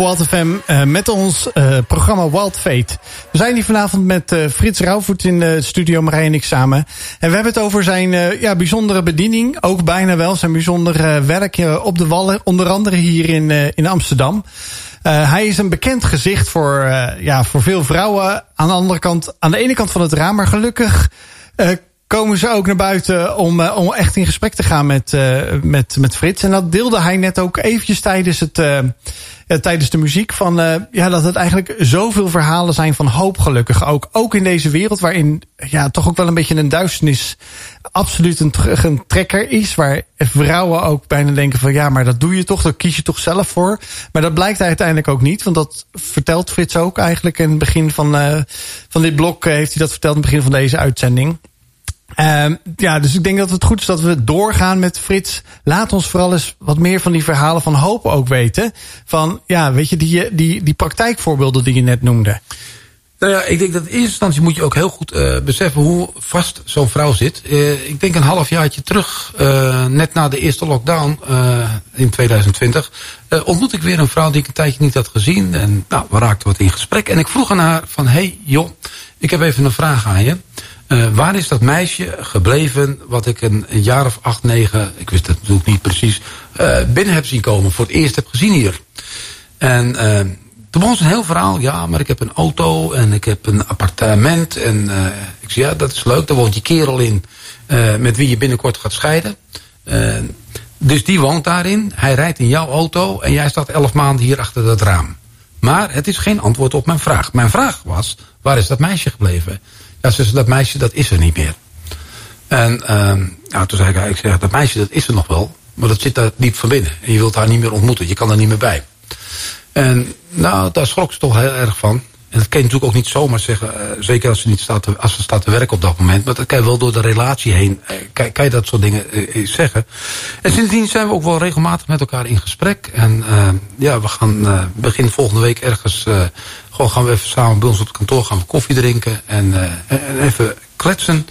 Wild FM uh, met ons uh, programma Wild Fate. We zijn hier vanavond met uh, Frits Rauwvoet in de studio, Marij en ik samen. En we hebben het over zijn ja, bijzondere bediening. Ook bijna wel zijn bijzondere werk op de Wallen. Onder andere hier in, in Amsterdam. hij is een bekend gezicht voor, ja, voor veel vrouwen. Aan de andere kant, aan de ene kant van het raam. Maar gelukkig komen ze ook naar buiten om, om echt in gesprek te gaan met, met, met Frits. En dat deelde hij net ook eventjes tijdens, het, tijdens de muziek. Van, ja, dat het eigenlijk zoveel verhalen zijn van hoop gelukkig. Ook, ook in deze wereld waarin ja, toch ook wel een beetje een duisternis absoluut een, een trekker is. Waar vrouwen ook bijna denken van ja, maar dat doe je toch. Dat kies je toch zelf voor. Maar dat blijkt uiteindelijk ook niet. Want dat vertelt Frits ook eigenlijk in het begin van, van dit blok. heeft hij dat verteld in het begin van deze uitzending. Um, ja, dus ik denk dat het goed is dat we doorgaan met Frits. Laat ons vooral eens wat meer van die verhalen van hoop ook weten. Van, ja, weet je, die, die, die praktijkvoorbeelden die je net noemde. Nou ja, ik denk dat in eerste instantie moet je ook heel goed uh, beseffen hoe vast zo'n vrouw zit. Uh, ik denk een halfjaartje terug, uh, net na de eerste lockdown in 2020, ontmoet ik weer een vrouw die ik een tijdje niet had gezien. En nou, we raakten wat in gesprek. En ik vroeg aan haar van, hey joh, ik heb even een vraag aan je. Uh, waar is dat meisje gebleven wat ik een, jaar of acht, negen, ik wist het natuurlijk niet precies, uh, binnen heb zien komen, voor het eerst heb gezien hier. En uh, toen begon ze een heel verhaal, ja, maar ik heb een auto en ik heb een appartement. En ik zei, ja, dat is leuk, daar woont die kerel in met wie je binnenkort gaat scheiden. dus die woont daarin, hij rijdt in jouw auto en jij staat elf maanden hier achter dat raam. Maar het is geen antwoord op mijn vraag. Mijn vraag was, waar is dat meisje gebleven? Ja, ze zei, dat meisje, dat is er niet meer. En uh, nou, toen zei ik, ik dat meisje, dat is er nog wel. Maar dat zit daar diep van binnen. En je wilt haar niet meer ontmoeten. Je kan er niet meer bij. En nou, daar schrok ze toch heel erg van. En dat kan je natuurlijk ook niet zomaar zeggen. Uh, zeker als ze, niet staat te, als ze staat te werken op dat moment. Maar dat kan je wel door de relatie heen. Uh, kan, kan, je dat soort dingen uh, zeggen. En sindsdien zijn we ook wel regelmatig met elkaar in gesprek. En ja, we gaan begin volgende week ergens gewoon gaan we even samen bij ons op het kantoor gaan we koffie drinken en, en even kletsen.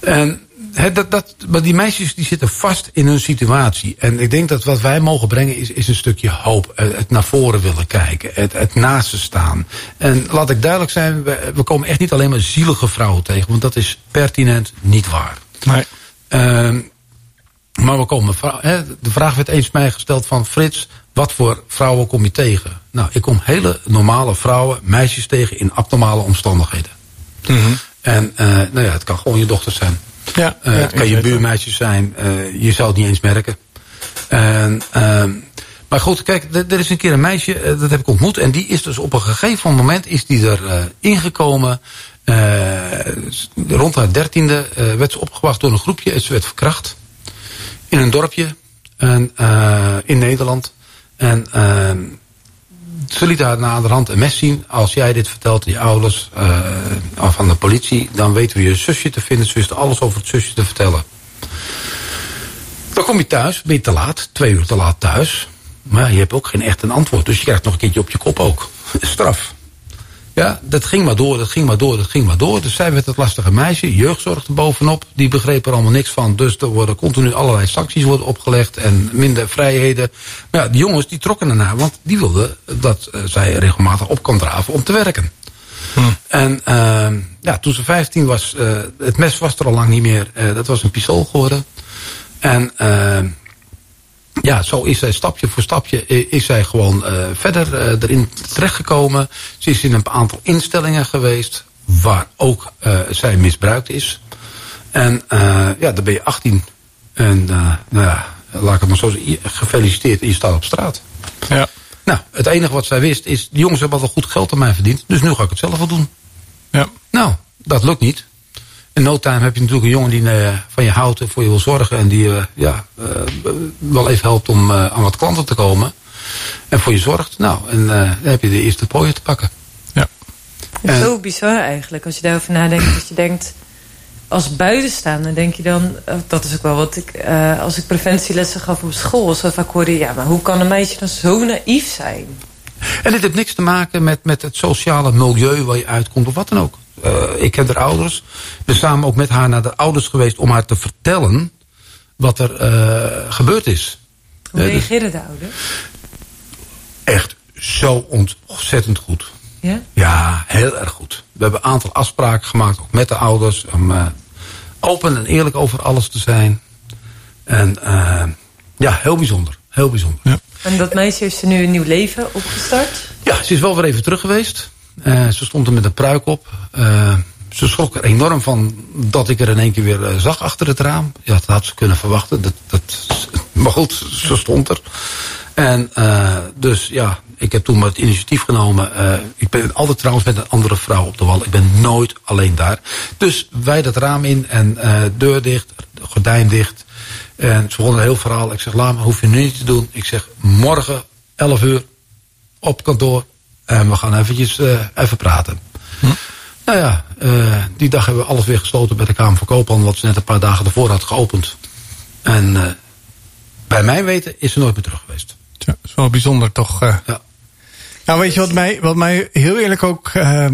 En he, dat, dat, maar die meisjes die zitten vast in hun situatie. En ik denk dat wat wij mogen brengen is, is een stukje hoop. Eh, het naar voren willen kijken. Het, het naast ze staan. En laat ik duidelijk zijn, we, we komen echt niet alleen maar zielige vrouwen tegen. Want dat is pertinent niet waar. Nee. Uh, maar we komen, de vraag werd eens mij gesteld van Frits, wat voor vrouwen kom je tegen? Nou, ik kom hele normale vrouwen, meisjes tegen in abnormale omstandigheden. Mm -hmm. En uh, nou ja, het kan gewoon je dochter zijn. Ja, uh, ja, het kan je buurmeisjes zijn. Uh, je zou het niet eens merken. En, ehm, maar goed, kijk, er is een keer een meisje, dat heb ik ontmoet. En die is dus op een gegeven moment is die er ingekomen. rond haar dertiende werd ze opgewacht door een groepje. En ze werd verkracht. In een dorpje. En, in Nederland. En uh, ze liet haar na de hand een mes zien. Als jij dit vertelt aan je ouders uh, of aan de politie... dan weten we je zusje te vinden. Ze wisten alles over het zusje te vertellen. Dan kom je thuis, ben je te laat. Twee uur te laat thuis. Maar je hebt ook geen echt een antwoord. Dus je krijgt nog een keertje op je kop ook. Straf. Ja, dat ging maar door, dat ging maar door, dat ging maar door. Dus zij werd het lastige meisje, jeugdzorg er bovenop. Die begreep er allemaal niks van. Dus er worden continu allerlei sancties worden opgelegd en minder vrijheden. Maar ja, die jongens die trokken ernaar, want die wilden dat uh, zij regelmatig op kan draven om te werken. Hm. En uh, ja, toen ze 15 was, uh, het mes was er al lang niet meer. Uh, dat was een pistool geworden. En ja, zo is zij stapje voor stapje is zij gewoon uh, verder uh, erin terechtgekomen. Ze is in een aantal instellingen geweest waar ook uh, zij misbruikt is. En ja, dan ben je 18. En nou ja, laat ik het maar zo zeggen, gefeliciteerd, je staat op straat. Ja. Nou, het enige wat zij wist is, die jongens hebben al goed geld aan mij verdiend. Dus nu ga ik het zelf wel doen. Ja. Nou, dat lukt niet. In no time heb je natuurlijk een jongen die uh, van je houdt en voor je wil zorgen. En die uh, ja, uh, wel even helpt om aan wat klanten te komen. En voor je zorgt. Nou, en dan heb je de eerste pooien te pakken. Ja. Zo bizar eigenlijk. Als je daarover nadenkt. Dat je denkt, als buitenstaander denk je dan... Dat is ook wel wat ik... als ik preventielessen gaf op school. Zo vaak hoorde ja, maar hoe kan een meisje dan zo naïef zijn? En dit heeft niks te maken met, met het sociale milieu waar je uitkomt of wat dan ook. Uh, ik ken haar ouders. Ik ben samen ook met haar naar de ouders geweest om haar te vertellen wat er uh, gebeurd is. Hoe Ja, dus- reageren de ouders? Echt zo ontzettend goed. Ja? Ja, heel erg goed. We hebben een aantal afspraken gemaakt, ook met de ouders. Om eh, open en eerlijk over alles te zijn. En eh, ja, heel bijzonder. Heel bijzonder. Ja. En dat meisje heeft ze nu een nieuw leven opgestart? ze is wel weer even terug geweest. Eh, ze stond er met een pruik op. Eh, ze schrok er enorm van dat ik er in één keer weer eh, zag achter het raam. Ja, dat had ze kunnen verwachten. Dat, dat, maar goed, ze stond er. En dus ja, ik heb toen maar het initiatief genomen. Ik ben altijd trouwens met een andere vrouw op de wal. Ik ben nooit alleen daar. Dus wij dat raam in en deur dicht, gordijn dicht. En ze begon een heel verhaal. Ik zeg, laat maar, hoef je nu niet te doen. Ik zeg, morgen 11 uur op kantoor. En we gaan eventjes even praten. Hm? Nou ja, die dag hebben we alles weer gesloten bij de Kamer van Koophandel. Wat ze net een paar dagen ervoor had geopend. En bij mijn weten is ze nooit meer terug geweest. Ja, dat is wel bijzonder toch. Ja. Nou, weet je wat mij, wat mij heel eerlijk ook uh,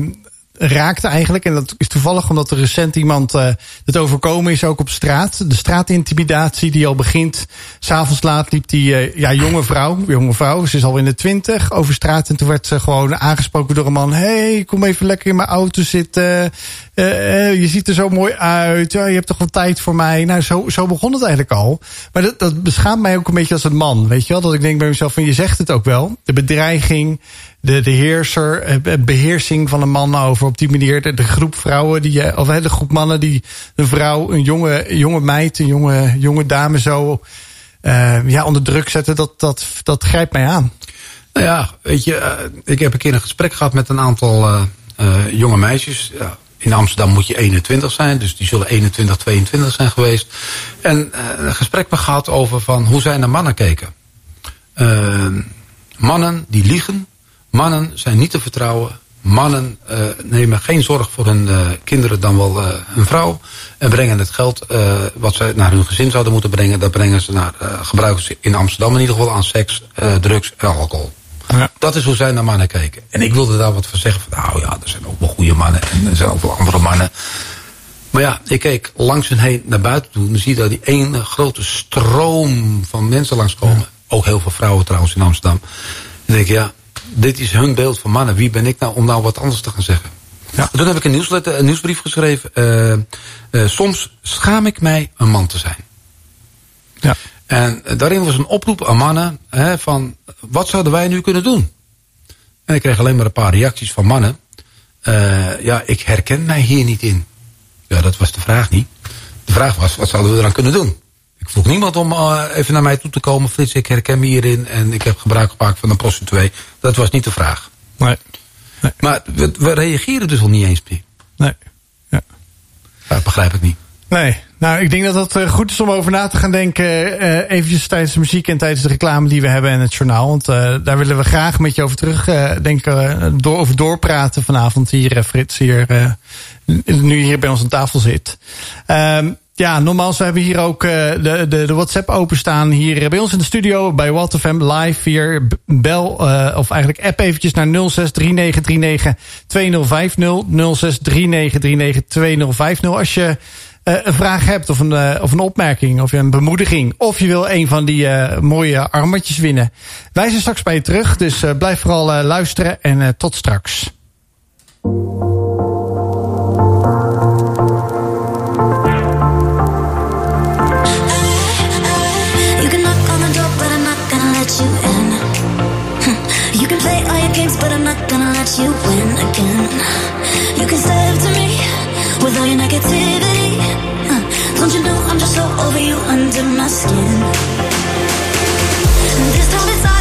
raakte eigenlijk. En dat is toevallig omdat er recent iemand uh, het overkomen is, ook op straat. De straatintimidatie die al begint. S'avonds laat liep die ja, jonge vrouw, jonge vrouw, ze is al in de twintig, over straat. En toen werd ze gewoon aangesproken door een man. hey, kom even lekker in mijn auto zitten. Uh, je ziet er zo mooi uit. Ja, je hebt toch wel tijd voor mij. Nou, zo, zo begon het eigenlijk al. Maar dat, dat beschaamt mij ook een beetje als een man. Weet je wel? Dat ik denk bij mezelf van je zegt het ook wel. De bedreiging, de, de heerser, beheersing van een man over op die manier. De, de groep vrouwen, die, of de groep mannen die een vrouw, een jonge, jonge meid, een jonge, jonge dame zo ja, onder druk zetten. Dat, dat, dat grijpt mij aan. Nou ja, weet je, ik heb een keer een gesprek gehad met een aantal jonge meisjes. Ja, in Amsterdam moet je 21 zijn, dus die zullen 21, 22 zijn geweest. En uh, een gesprek me gehad over van hoe zij naar mannen keken. Uh, mannen die liegen, mannen zijn niet te vertrouwen. Mannen uh, nemen geen zorg voor hun kinderen dan wel hun vrouw. En brengen het geld wat zij naar hun gezin zouden moeten brengen... dat brengen ze naar, gebruiken ze in Amsterdam in ieder geval aan seks, drugs en alcohol. Ja. Dat is hoe zij naar mannen kijken. En ik wilde daar wat van zeggen. Van, nou ja, er zijn ook wel goede mannen. En er zijn ook wel andere mannen. Maar ja, ik keek langs hun heen naar buiten toe. En dan zie je daar die ene grote stroom van mensen langskomen. Ja. Ook heel veel vrouwen trouwens in Amsterdam. En dan denk ik, ja, dit is hun beeld van mannen. Wie ben ik nou om nou wat anders te gaan zeggen? Ja. Toen heb ik een, nieuwsletter, een nieuwsbrief geschreven. Uh, uh, soms schaam ik mij een man te zijn. Ja. En daarin was een oproep aan mannen hè, van wat zouden wij nu kunnen doen? En ik kreeg alleen maar een paar reacties van mannen. Uh, ja, ik herken mij hier niet in. Ja, dat was de vraag niet. De vraag was, wat zouden we eraan kunnen doen? Ik vroeg niemand om uh, even naar mij toe te komen. Frits, ik herken me hierin en ik heb gebruik gemaakt van een prostituee. Dat was niet de vraag. Nee. nee. Maar we, we, reageren dus al niet eens meer. Nee. Ja. Dat begrijp ik niet. Nee, nou ik denk dat het goed is om over na te gaan denken. Uh, eventjes tijdens de muziek en tijdens de reclame die we hebben en het journaal. Want uh, daar willen we graag met je over terug uh, denken, door, over doorpraten vanavond hier, Frits, hier, nu hier bij ons aan tafel zit. Um, ja, nogmaals, we hebben hier ook de, de, de WhatsApp openstaan. Hier bij ons in de studio bij WattFM live. Hier bel, of eigenlijk app eventjes naar 0639392050. 0639392050 als je een vraag hebt of een, uh, of een opmerking of een bemoediging. Of je wil een van die uh, mooie armbandjes winnen. Wij zijn straks bij je terug, dus blijf vooral luisteren en tot straks. You over you under my skin? This time it's not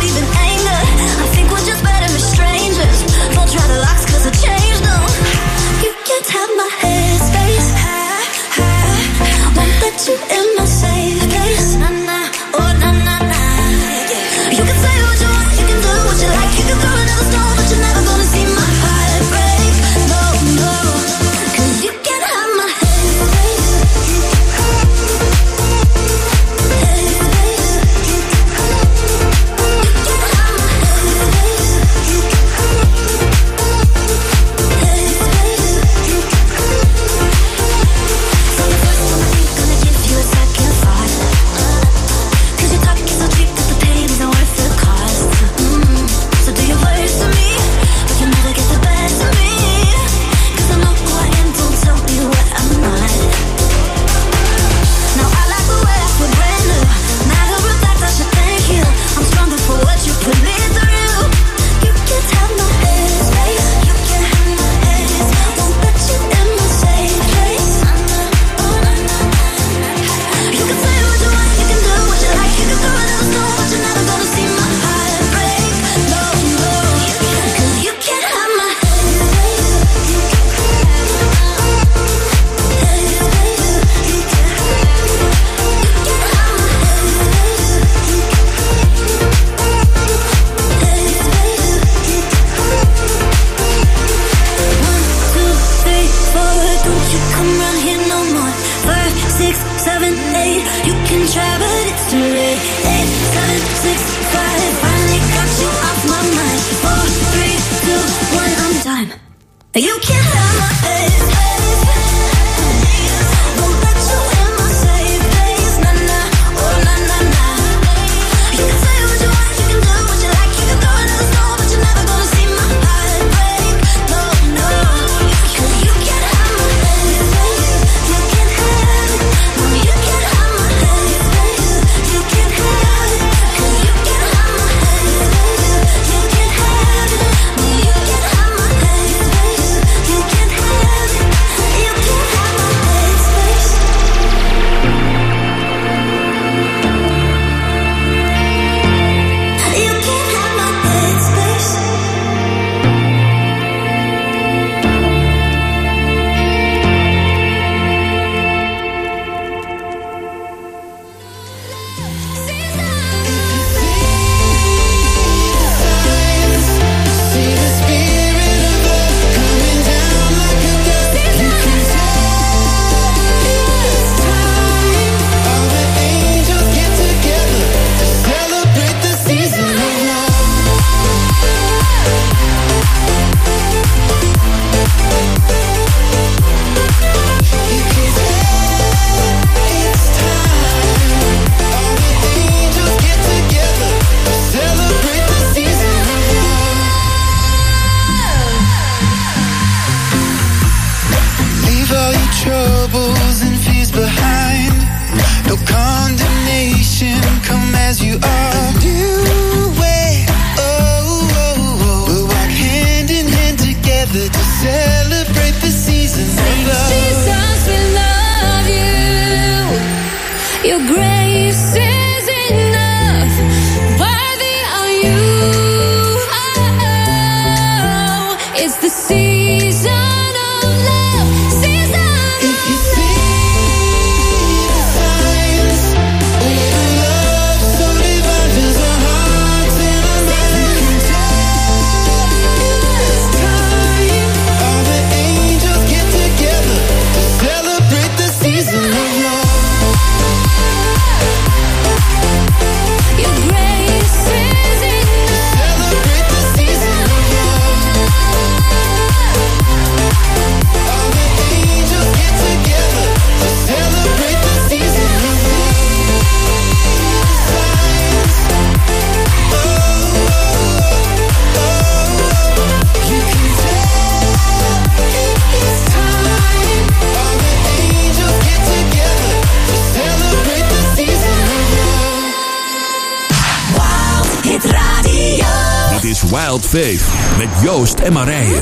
en Marije.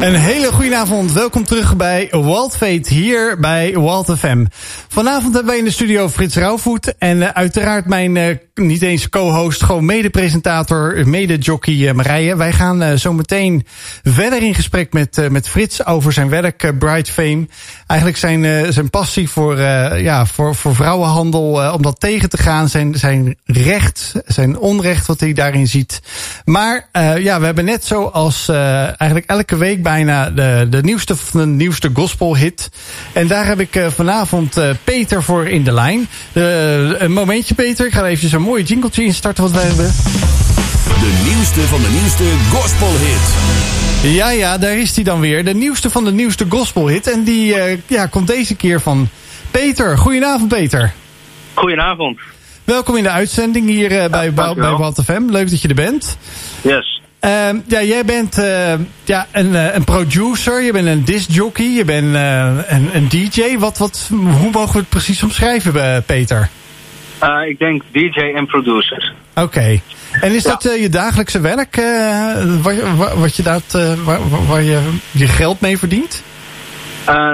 Een hele goede avond. Welkom terug bij Walt Fate hier bij Walt FM. Vanavond hebben wij in de studio Frits Rauwvoet. En eh, uiteraard mijn eh, niet eens co-host, gewoon mede-presentator, mede-jockey eh, Marije. Wij gaan zo meteen verder in gesprek met, met Frits over zijn werk Bright Fame. Eigenlijk zijn, eh, zijn passie voor, eh, ja, voor, voor vrouwenhandel, eh, om dat tegen te gaan. Zijn, zijn recht, zijn onrecht wat hij daarin ziet. Maar ja, we hebben net zoals eigenlijk elke week bijna de, de nieuwste de nieuwste gospelhit. En daar heb ik vanavond Peter voor in de lijn. Een momentje Peter, ik ga even een mooie jingletje instarten wat wij hebben. De nieuwste van de nieuwste gospelhit. Ja, ja, daar is hij dan weer. De nieuwste van de nieuwste gospelhit. En die eh, ja, komt deze keer van Peter. Goedenavond Peter. Goedenavond. Welkom in de uitzending hier eh, bij, bij, FM. Leuk dat je er bent. Yes. Ehm, ja, jij bent eh, ja, een, een producer, je bent een discjockey, je bent een, een DJ. Wat, wat, hoe mogen we het precies omschrijven, Peter? Ik denk DJ en producer. Oké. En is dat eh, je dagelijkse werk, eh, waar- wat je dat, eh, waar, waar- je je geld mee verdient?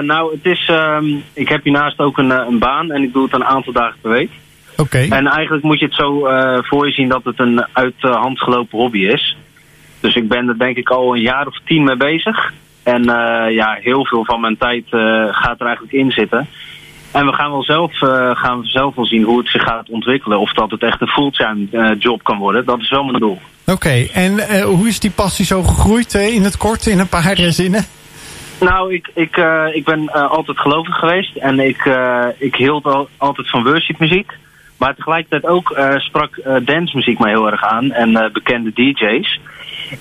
Nou, het is, ehm, ik heb hiernaast ook een, een baan en ik doe het een aantal dagen per week. Oké. En eigenlijk moet je het zo voor je zien dat het een uit de hand gelopen hobby is. Dus ik ben er denk ik al een jaar of tien mee bezig. En ja, heel veel van mijn tijd gaat er eigenlijk in zitten. En we gaan wel zelf, eh, gaan zelf wel zien hoe het zich gaat ontwikkelen. Of dat het echt een fulltime eh, job kan worden. Dat is wel mijn doel. Oké, en eh, hoe is die passie zo gegroeid in het kort, in een paar zinnen? Nou, ik, ik, ik ben altijd gelovig geweest. En ik, ik hield al, altijd van worshipmuziek. Maar tegelijkertijd ook sprak dancemuziek mij heel erg aan. En bekende DJ's.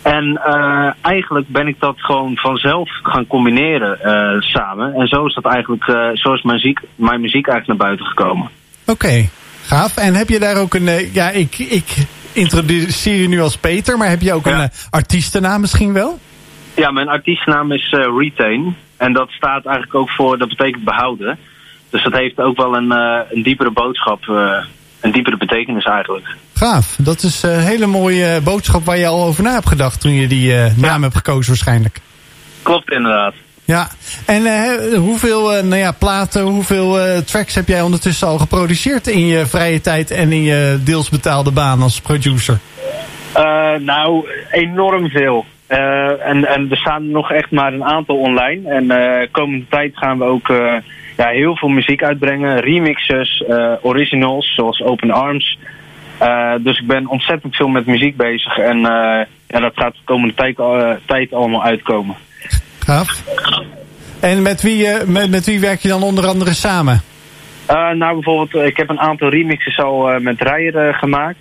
En eh, eigenlijk ben ik dat gewoon vanzelf gaan combineren eh, samen. En zo is dat eigenlijk, eh, zo is mijn muziek, mijn muziek eigenlijk naar buiten gekomen. Oké, gaaf. En heb je daar ook een... ja, ik, ik introduceer je nu als Peter, maar heb je ook Ja. een artiestennaam misschien wel? Ja, mijn artiestennaam is Retain. En dat staat eigenlijk ook voor, dat betekent behouden. Dus dat heeft ook wel een, een diepere boodschap, een diepere betekenis eigenlijk. Gaaf. Dat is een hele mooie boodschap waar je al over na hebt gedacht toen je die eh, naam hebt gekozen waarschijnlijk. Klopt inderdaad. Ja, en eh, hoeveel eh, nou ja, platen, hoeveel eh, tracks heb jij ondertussen al geproduceerd in je vrije tijd en in je deels betaalde baan als producer? Eh, nou, enorm veel. Eh, en, en er staan nog echt maar een aantal online. En eh komende tijd gaan we ook eh, ja, heel veel muziek uitbrengen. Remixes, eh, originals, zoals Open Arms. Eh, dus ik ben ontzettend veel met muziek bezig. En eh, ja, dat gaat de komende tijd, tijd allemaal uitkomen. Gaaf. En met wie, met, met wie werk je dan onder andere samen? Nou, bijvoorbeeld, ik heb een aantal remixes al met Rijer gemaakt.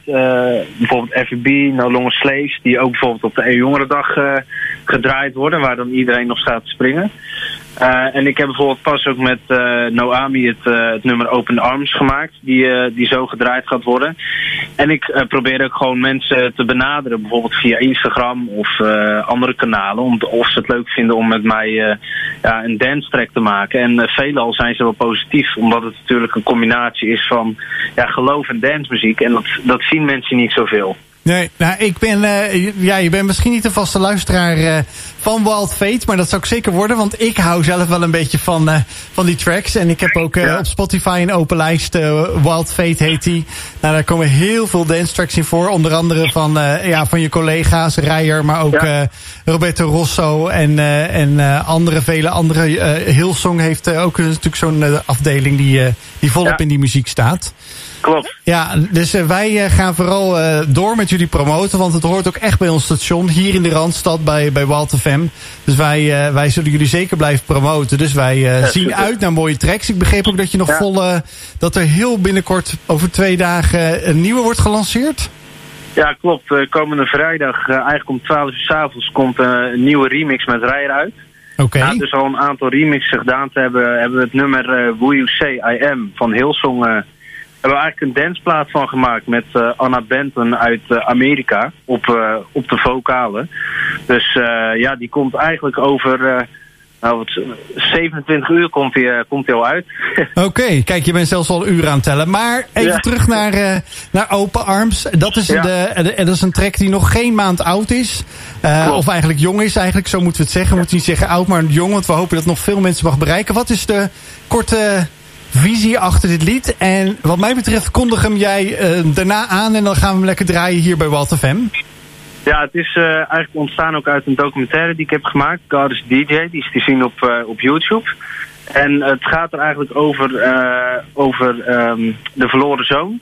Bijvoorbeeld FB, No Longer Slaves, die ook bijvoorbeeld op de EU-jongerendag eh gedraaid worden, waar dan iedereen nog staat te springen. Eh, en ik heb bijvoorbeeld pas ook met eh, Noami het, eh, het nummer Open Arms gemaakt, die, die zo gedraaid gaat worden. En ik probeer ook gewoon mensen te benaderen, bijvoorbeeld via Instagram of andere kanalen, om, of ze het leuk vinden om met mij ja, een dance track te maken. En uh, veelal zijn ze wel positief, omdat het natuurlijk een combinatie is van ja, geloof en dancemuziek. En dat, dat zien mensen niet zoveel. Nee, nou, ik ben, eh, ja, je bent misschien niet de vaste luisteraar eh, van Wild Fate, maar dat zou ik zeker worden, want ik hou zelf wel een beetje van, eh, van die tracks. En ik heb ook Ja. op Spotify een open lijst, Wild Fate heet die. Nou, daar komen heel veel dance tracks in voor, onder andere van, ja, van je collega's, Rijer, maar ook Ja. Roberto Rosso en, en andere, vele andere. Hillsong heeft ook natuurlijk zo'n afdeling die, die volop Ja. in die muziek staat. Klopt. Ja, dus eh, wij eh, gaan vooral eh, door met jullie promoten. Want het hoort ook echt bij ons station. Hier in de Randstad bij, bij Walt FM. Dus wij, wij zullen jullie zeker blijven promoten. Dus wij zien super. uit naar mooie tracks. Ik begreep ook dat je nog Ja. vol... dat er heel binnenkort over twee dagen een nieuwe wordt gelanceerd. Ja, klopt. Komende vrijdag, eigenlijk om 12 uur s avonds, komt een nieuwe remix met Rijer uit. Oké. Na dus al een aantal remixen gedaan te hebben, hebben we het nummer You Say I Am van Hillsong... hebben we eigenlijk een danceplaat van gemaakt met eh, Anna Benton uit eh, Amerika op, eh, op de vocalen. Dus ja, die komt eigenlijk over nou, wat, 27 uur komt eh, komt die al uit. Oké, kijk, je bent zelfs al uren aan het tellen. Maar even Ja. terug naar, naar Open Arms. Dat is, Ja. de, de, dat is een track die nog geen maand oud is. Of eigenlijk jong is, eigenlijk. Zo moeten we het zeggen. We moeten niet zeggen oud, maar jong. Want we hopen dat nog veel mensen mag bereiken. Wat is de korte visie achter dit lied? En wat mij betreft kondig hem jij eh, daarna aan. En dan gaan we hem lekker draaien hier bij Walt FM. Ja, het is eh, eigenlijk ontstaan ook uit een documentaire die ik heb gemaakt. God is DJ, die is te zien op, eh, op YouTube. En het gaat er eigenlijk over, over ehm, de verloren zoon.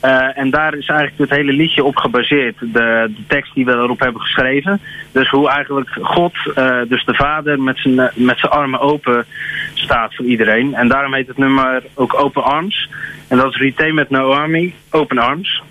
Eh, en daar is eigenlijk het hele liedje op gebaseerd. De, de tekst die we erop hebben geschreven. Dus hoe eigenlijk God, eh, dus de vader, met zijn, met zijn armen open staat voor iedereen. En daarom heet het nummer ook Open Arms. En dat is Retain met No Army, Open Arms.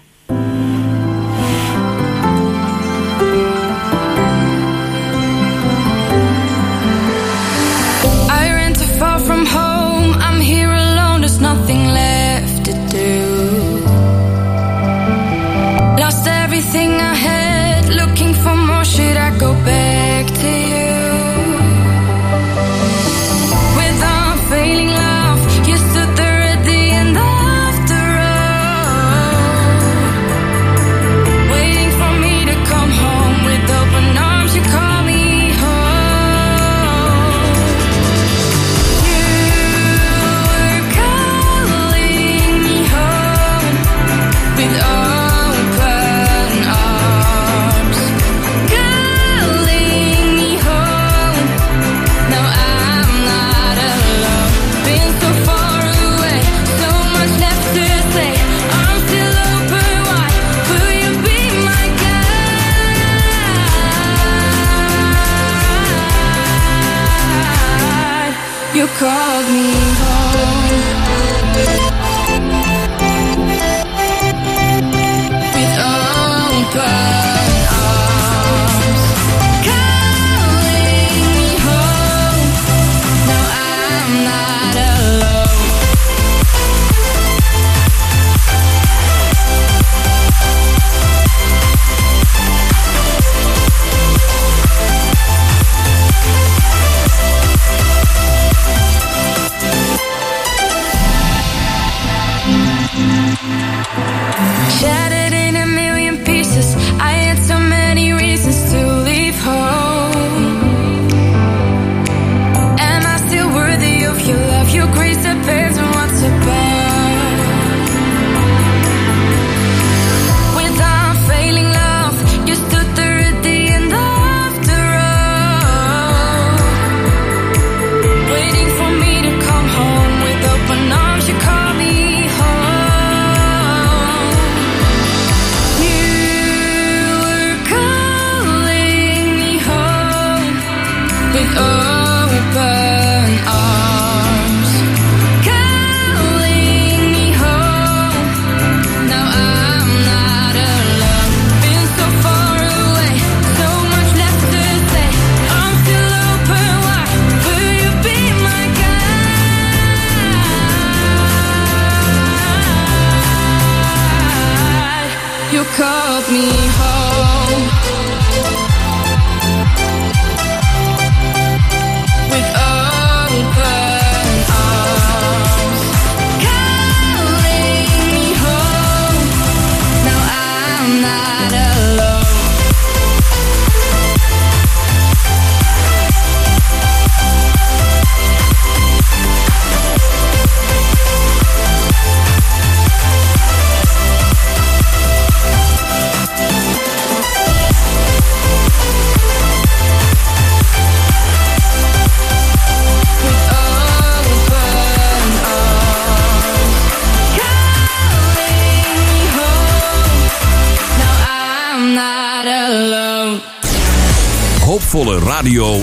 You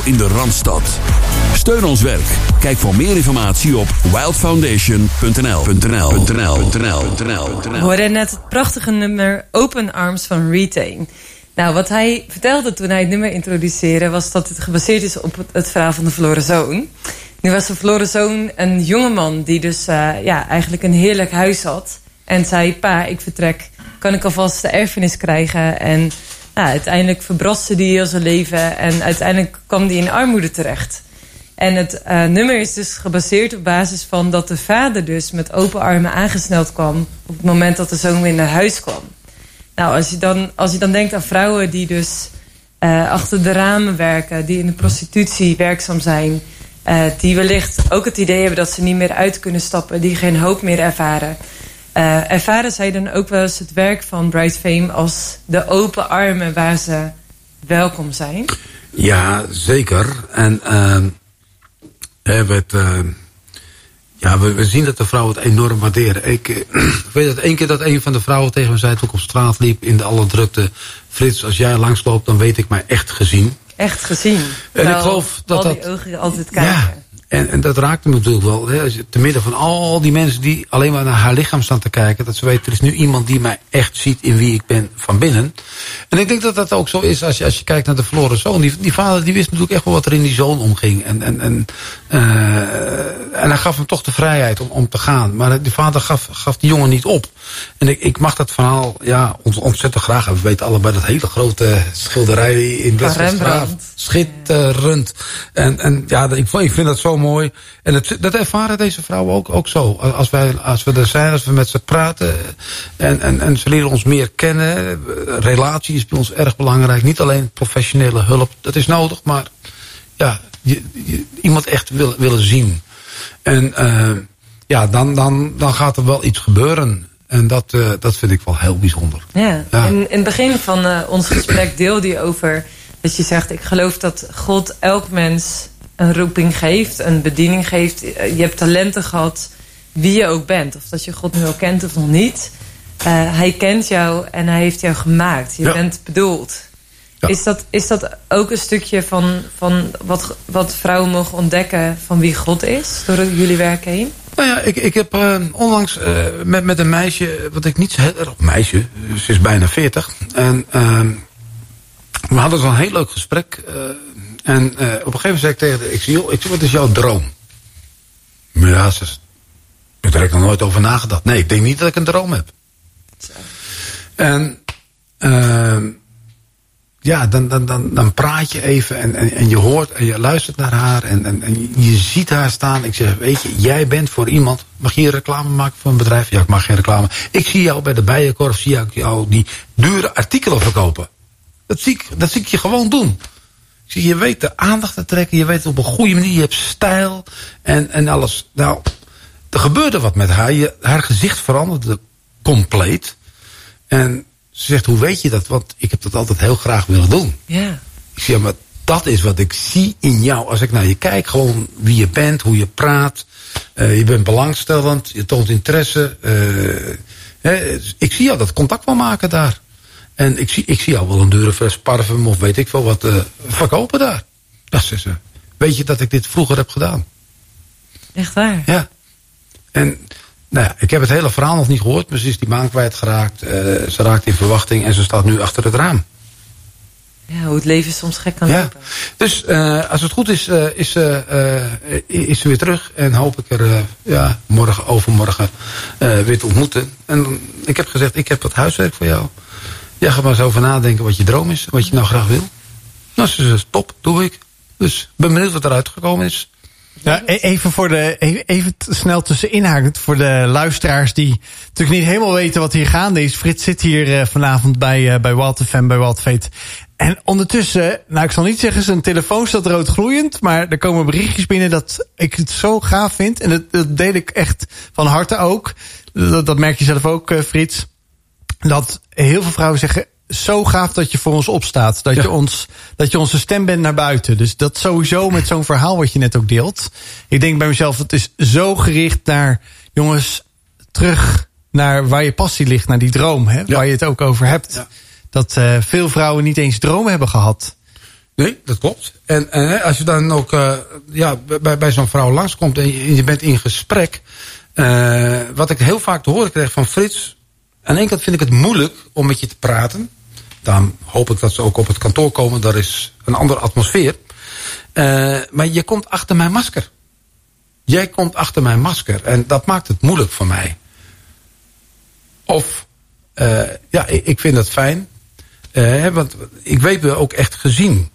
in de Randstad. Steun ons werk. Kijk voor meer informatie op wildfoundation.nl. .nl, .nl, .nl, We hoorden net het prachtige nummer Open Arms van Retain. Nou, wat hij vertelde toen hij het nummer introduceerde... was dat het gebaseerd is op het- het verhaal van de verloren zoon. Nu was de verloren zoon een jongeman... die dus eh, ja, eigenlijk een heerlijk huis had. En zei, pa, ik vertrek. Kan ik alvast de erfenis krijgen? En uiteindelijk verbraste hij heel zijn leven... en uiteindelijk kwam hij in armoede terecht. En het eh, nummer is dus gebaseerd op basis van dat de vader dus met open armen aangesneld kwam op het moment dat de zoon weer naar huis kwam. Nou, als je dan, als je dan denkt aan vrouwen die dus eh, achter de ramen werken, die in de prostitutie werkzaam zijn, eh, die wellicht ook het idee hebben dat ze niet meer uit kunnen stappen, die geen hoop meer ervaren. Eh, ervaren zij dan ook wel eens het werk van Bright Fame als de open armen waar ze welkom zijn? Ja, zeker. En ehm, hè, het, ehm, ja, we, we zien dat de vrouwen het enorm waarderen. Ik, eh, ik weet dat één keer dat een van de vrouwen tegen me zei... toen ik op straat liep in de alle drukte... Frits, als jij langsloopt, dan weet ik mij echt gezien. Echt gezien. En ik geloof dat al die dat- ogen altijd kijken. Ja, en, en dat raakte me natuurlijk wel. Hè, te midden van al die mensen die alleen maar naar haar lichaam staan te kijken... dat ze weet, er is nu iemand die mij echt ziet in wie ik ben van binnen. En ik denk dat dat ook zo is als je, als je kijkt naar de verloren zoon. Die, die vader die wist natuurlijk echt wel wat er in die zoon omging. En, en, en, eh, en hij gaf hem toch de vrijheid om, om te gaan. Maar die vader gaf, gaf die jongen niet op. En ik, ik mag dat verhaal ja, ont- ontzettend graag. En we weten allebei dat hele grote schilderij in Blesselstraat. Rembrandt. Schitterend. En, en ja, ik, ik vind dat zo mooi. En het, dat ervaren deze vrouwen ook, ook zo. Als, wij, als we er zijn, als we met ze praten. En, en, en ze leren ons meer kennen. Relatie is bij ons erg belangrijk. Niet alleen professionele hulp. Dat is nodig, maar ja, je, je- iemand echt wil, willen zien. En eh, ja, dan, dan, dan gaat er wel iets gebeuren. En dat, eh, dat vind ik wel heel bijzonder. Ja. Ja. In, in het begin van eh, ons gesprek deelde je over dat je zegt: Ik geloof dat God elk mens een roeping geeft, een bediening geeft. Eh, Je hebt talenten gehad, wie je ook bent. Of dat je God nu al kent of nog niet. Eh, hij kent jou en hij heeft jou gemaakt. Je Ja. bent bedoeld. Ja. Is, dat, is dat ook een stukje van, van wat, wat vrouwen mogen ontdekken van wie God is door jullie werk heen? Nou ja, ik, ik heb eh, onlangs met, met een meisje, wat ik niet zo heel erg... Meisje, ze is bijna 40. En ehm, we hadden zo'n heel leuk gesprek. En eh, op een gegeven moment zei ik tegen haar... Ik zei, wat is jouw droom? Ja, ze ik heb er nog nooit over nagedacht. Nee, ik denk niet dat ik een droom heb. En... ehm, ja, dan, dan, dan, dan praat je even en, en, en je hoort en je luistert naar haar en, en, en je ziet haar staan. Ik zeg, weet je, jij bent voor iemand. Mag je reclame maken voor een bedrijf? Ja, ik mag geen reclame. Ik zie jou bij de Bijenkorf, zie ik jou die dure artikelen verkopen. Dat zie ik, dat zie ik je gewoon doen. Zie, je weet de aandacht te trekken, je weet het op een goede manier, je hebt stijl en, en alles. Nou, er gebeurde wat met haar. Je, haar gezicht veranderde compleet. En ze zegt, hoe weet je dat? Want ik heb dat altijd heel graag willen doen. Ja. Ik zeg, ja, maar dat is wat ik zie in jou. Als ik naar je kijk, gewoon wie je bent, hoe je praat. eh, je bent belangstellend, je toont interesse. eh, hè, ik zie jou dat contact wel maken daar. En ik zie, ik zie jou wel een dure fles parfum of weet ik veel wat eh, verkopen daar. Dat zegt ze. Weet je dat ik dit vroeger heb gedaan? Echt waar. Ja. En nou ja, ik heb het hele verhaal nog niet gehoord, maar ze is die baan kwijtgeraakt. eh ze raakt in verwachting en ze staat nu achter het raam. Ja, hoe het leven soms gek kan Ja. lopen. Dus eh, als het goed is, is, ze, is ze weer terug. En hoop ik er ja, morgen, overmorgen weer te ontmoeten. En ik heb gezegd, ik heb wat huiswerk voor jou. Ja, ga maar eens over nadenken wat je droom is. Wat je nou graag wil. Nou, ze zegt, top, doe ik. Dus ben benieuwd wat eruit gekomen is. Ja, e- even voor de, e- even snel tussenin hakend voor de luisteraars die natuurlijk niet helemaal weten wat hier gaande is. Frits zit hier eh, vanavond bij, eh, bij Wild FM, bij Wild. En ondertussen, nou ik zal niet zeggen zijn telefoon staat rood gloeiend, maar er komen berichtjes binnen dat ik het zo gaaf vind. En dat, dat deel ik echt van harte ook. Dat, dat merk je zelf ook, eh, Frits. Dat heel veel vrouwen zeggen, zo gaaf dat je voor ons opstaat. Dat, Ja. je, ons, dat je onze stem bent naar buiten. Dus dat sowieso met zo'n verhaal wat je net ook deelt. Ik denk bij mezelf, het is zo gericht naar, jongens, terug naar waar je passie ligt, naar die droom, hè, waar je het ook over hebt. Ja. Dat eh, veel vrouwen niet eens dromen hebben gehad. Nee, dat klopt. En, en als je dan ook eh, ja, bij, bij zo'n vrouw langskomt en je, je bent in gesprek. eh, wat ik heel vaak te horen krijg van Frits. Aan de kant vind ik het moeilijk om met je te praten. Daarom hoop ik dat ze ook op het kantoor komen. Daar is een andere atmosfeer. Eh, maar je komt achter mijn masker. Jij komt achter mijn masker. En dat maakt het moeilijk voor mij. Of, eh, ja, ik, vind dat fijn. Eh, want ik weet me ook echt gezien.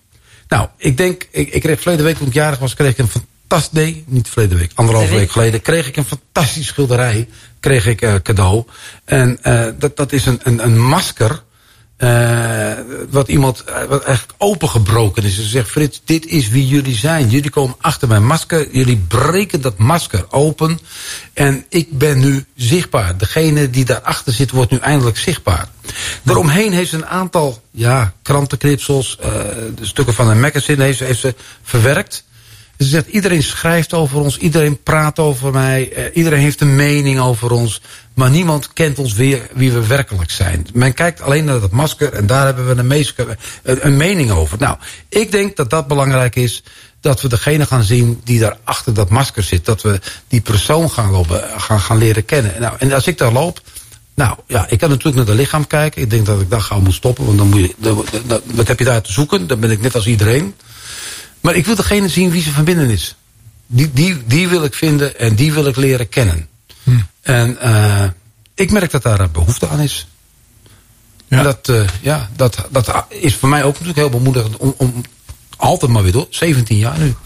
Nou, ik denk, ik, ik kreeg verleden week toen ik jarig was, kreeg ik een fantastisch, nee, niet verleden week, anderhalve week geleden, kreeg ik een fantastisch schilderij, kreeg ik eh, cadeau. En eh, dat, dat is een, een, een masker, eh, wat iemand, wat eigenlijk opengebroken is. Ze zegt, Frits, dit is wie jullie zijn. Jullie komen achter mijn masker, jullie breken dat masker open. En ik ben nu zichtbaar. Degene die daarachter zit, wordt nu eindelijk zichtbaar. Daaromheen heeft ze een aantal ja, krantenknipsels, de stukken van een magazine heeft ze, heeft ze verwerkt. Ze zegt, iedereen schrijft over ons, iedereen praat over mij, eh, iedereen heeft een mening over ons. Maar niemand kent ons weer wie we werkelijk zijn. Men kijkt alleen naar dat masker en daar hebben we een, meeske- een, een mening over. Nou, ik denk dat dat belangrijk is, dat we degene gaan zien die daar achter dat masker zit. Dat we die persoon gaan, lopen, gaan, gaan leren kennen. Nou, en als ik daar loop, nou ja, ik kan natuurlijk naar het lichaam kijken. Ik denk dat ik daar gauw moet stoppen, want dan moet je, dan- dan- wat heb je daar te zoeken? Dan ben ik net als iedereen. Maar ik wil degene zien wie ze van binnen is. Die, die, die wil ik vinden en die wil ik leren kennen. En eh, ik merk dat daar een behoefte aan is. Ja. En dat, eh, ja, dat, dat is voor mij ook natuurlijk heel bemoedigend om, om altijd maar weer door. 17 jaar nu.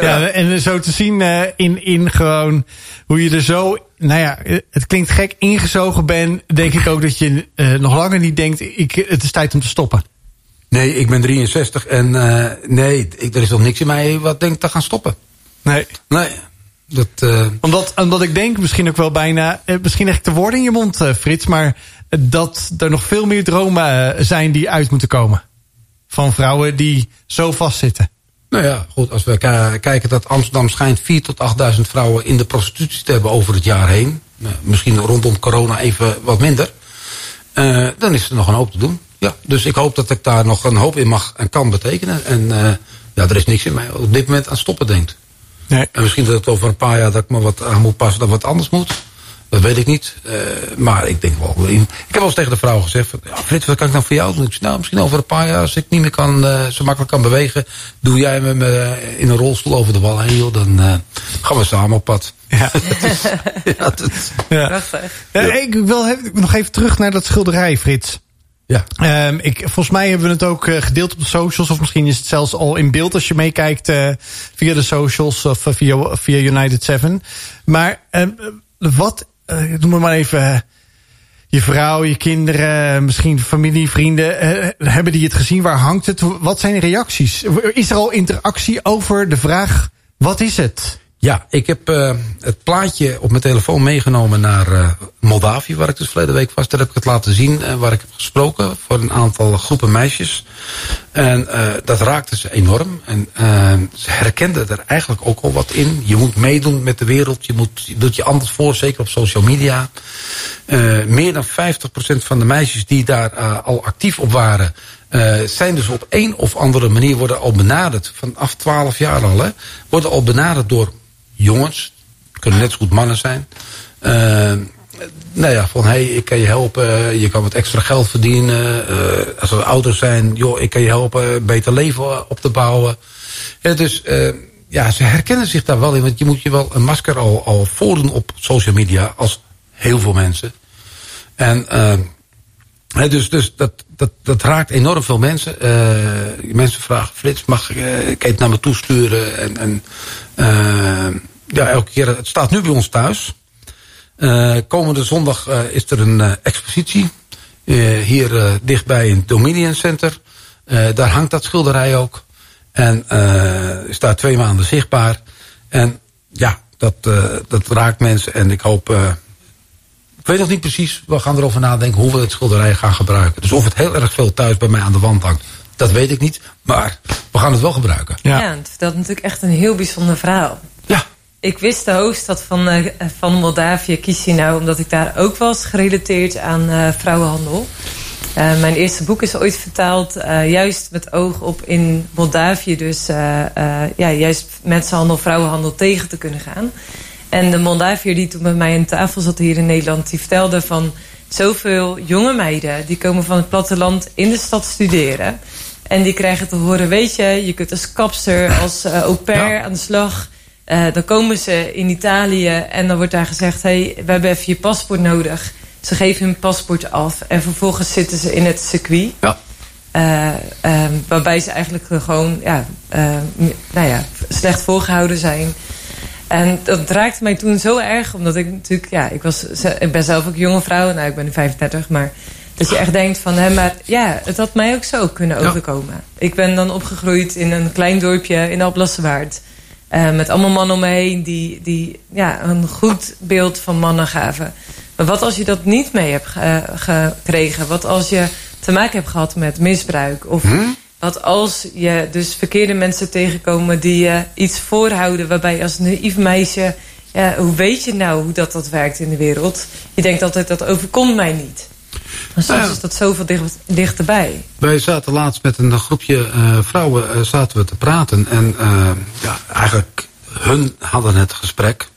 Ja, en zo te zien eh, in, in gewoon hoe je er zo, nou ja, het klinkt gek, ingezogen bent, denk ik ook dat je eh, nog langer niet denkt, ik, het is tijd om te stoppen. Nee, ik ben 63 en eh, nee, ik, er is nog niks in mij wat denkt te gaan stoppen. Nee. Nee, dat... eh, Omdat, omdat ik denk, misschien ook wel bijna, eh, misschien echt de woorden in je mond, Frits, maar dat er nog veel meer dromen zijn die uit moeten komen. Van vrouwen die zo vastzitten. Nou ja, goed, als we ki- kijken dat Amsterdam schijnt 4.000 tot 8.000 vrouwen in de prostitutie te hebben over het jaar heen. Nou, misschien rondom corona even wat minder. Dan is er nog een hoop te doen. Ja, dus ik hoop dat ik daar nog een hoop in mag en kan betekenen. En eh, ja, er is niks in mij op dit moment aan stoppen denkt. Nee. En misschien dat het over een paar jaar dat ik me wat aan moet passen dat wat anders moet. Dat weet ik niet. Eh, maar ik denk wel. Ik heb wel eens tegen de vrouw gezegd: van, ja, Frits, wat kan ik dan voor jou doen? Ik zei, nou, misschien over een paar jaar, als ik niet meer kan, eh, zo makkelijk kan bewegen, doe jij me me in een rolstoel over de wal heen, joh. Dan eh, gaan we samen op pad. Ja. ja, dat, Ja. Prachtig. Eh, ik wil nog even terug naar dat schilderij, Frits. Ja. Ehm, ik, volgens mij hebben we het ook eh, gedeeld op de socials. Of misschien is het zelfs al in beeld als je meekijkt eh, via de socials of eh, via, via United 7. Maar ehm, wat, noem maar maar even, je vrouw, je kinderen, misschien familie, vrienden. hebben die het gezien? Waar hangt het? Wat zijn de reacties? Is er al interactie over de vraag, wat is het? Ja, ik heb eh, het plaatje op mijn telefoon meegenomen naar eh, Moldavië, waar ik dus verleden week was. Daar heb ik het laten zien, en waar ik heb gesproken voor een aantal groepen meisjes. En dat raakte ze enorm. En ze herkenden er eigenlijk ook al wat in. Je moet meedoen met de wereld, je, moet, je doet je anders voor, zeker op social media. Meer dan 50% van de meisjes die daar al actief op waren... zijn dus op een of andere manier worden al benaderd. Vanaf 12 jaar al, hè. Worden al benaderd door jongens. Kunnen net zo goed mannen zijn. Eh, nou ja, van hey, ik kan je helpen. Je kan wat extra geld verdienen. Eh, als we ouders zijn, joh, ik kan je helpen beter leven op te bouwen. Dus ja, ze herkennen zich daar wel in. Want je moet je wel een masker al, al voordoen op social media. Als heel veel mensen. En dus dus dat, dat, dat raakt enorm veel mensen. Eh, mensen vragen, Frits, mag ik, je het naar me toesturen? En, en ja, elke keer, het staat nu bij ons thuis. Eh, komende zondag eh, is er een eh, expositie. eh, hier eh, dichtbij in het Dominion Center. Eh, daar hangt dat schilderij ook. En eh, is daar twee maanden zichtbaar. En ja, dat, eh, dat raakt mensen. En ik hoop... eh, ik weet nog niet precies. We gaan erover nadenken hoe we het schilderij gaan gebruiken. Dus of het heel erg veel thuis bij mij aan de wand hangt. Dat weet ik niet. Maar we gaan het wel gebruiken. Ja, het vertelt natuurlijk echt een heel bijzonder verhaal. Ja. Ik wist de hoofdstad van, eh, van Moldavië, Chisinau, omdat ik daar ook was gerelateerd aan eh, vrouwenhandel. Eh, mijn eerste boek is ooit vertaald, eh, juist met oog op in Moldavië, dus eh, eh, ja, juist mensenhandel, vrouwenhandel tegen te kunnen gaan. En de Moldaviër die toen met mij aan tafel zat hier in Nederland, die vertelde van zoveel jonge meiden die komen van het platteland in de stad studeren. En die krijgen te horen, weet je, je kunt als kapster, als eh au pair aan de slag. Eh, dan komen ze in Italië en dan wordt daar gezegd... hey, we hebben even je paspoort nodig. Ze geven hun paspoort af en vervolgens zitten ze in het circuit. Ja. Eh, ehm, waarbij ze eigenlijk gewoon ja, eh, m- nou ja, slecht voorgehouden zijn. En dat raakte mij toen zo erg, omdat ik natuurlijk, ja, ik, was, ik ben zelf ook jonge vrouw, nou ik ben nu 35, maar dat je echt denkt van, hè, maar ja, het had mij ook zo kunnen overkomen. Ik ben dan opgegroeid in een klein dorpje in Alblassewaard. eh met allemaal mannen om me heen die, die ja, een goed beeld van mannen gaven. Maar wat als je dat niet mee hebt ge- gekregen? Wat als je te maken hebt gehad met misbruik? Of wat als je dus verkeerde mensen tegenkomen die je iets voorhouden... waarbij je als naïef meisje... Ja, hoe weet je nou hoe dat, dat werkt in de wereld? Je denkt altijd, dat overkomt mij niet. Maar soms Nou is dat zoveel dicht, dichterbij. Wij zaten laatst met een groepje eh, vrouwen eh, zaten we te praten. En eh, ja, eigenlijk hun hadden het gesprek.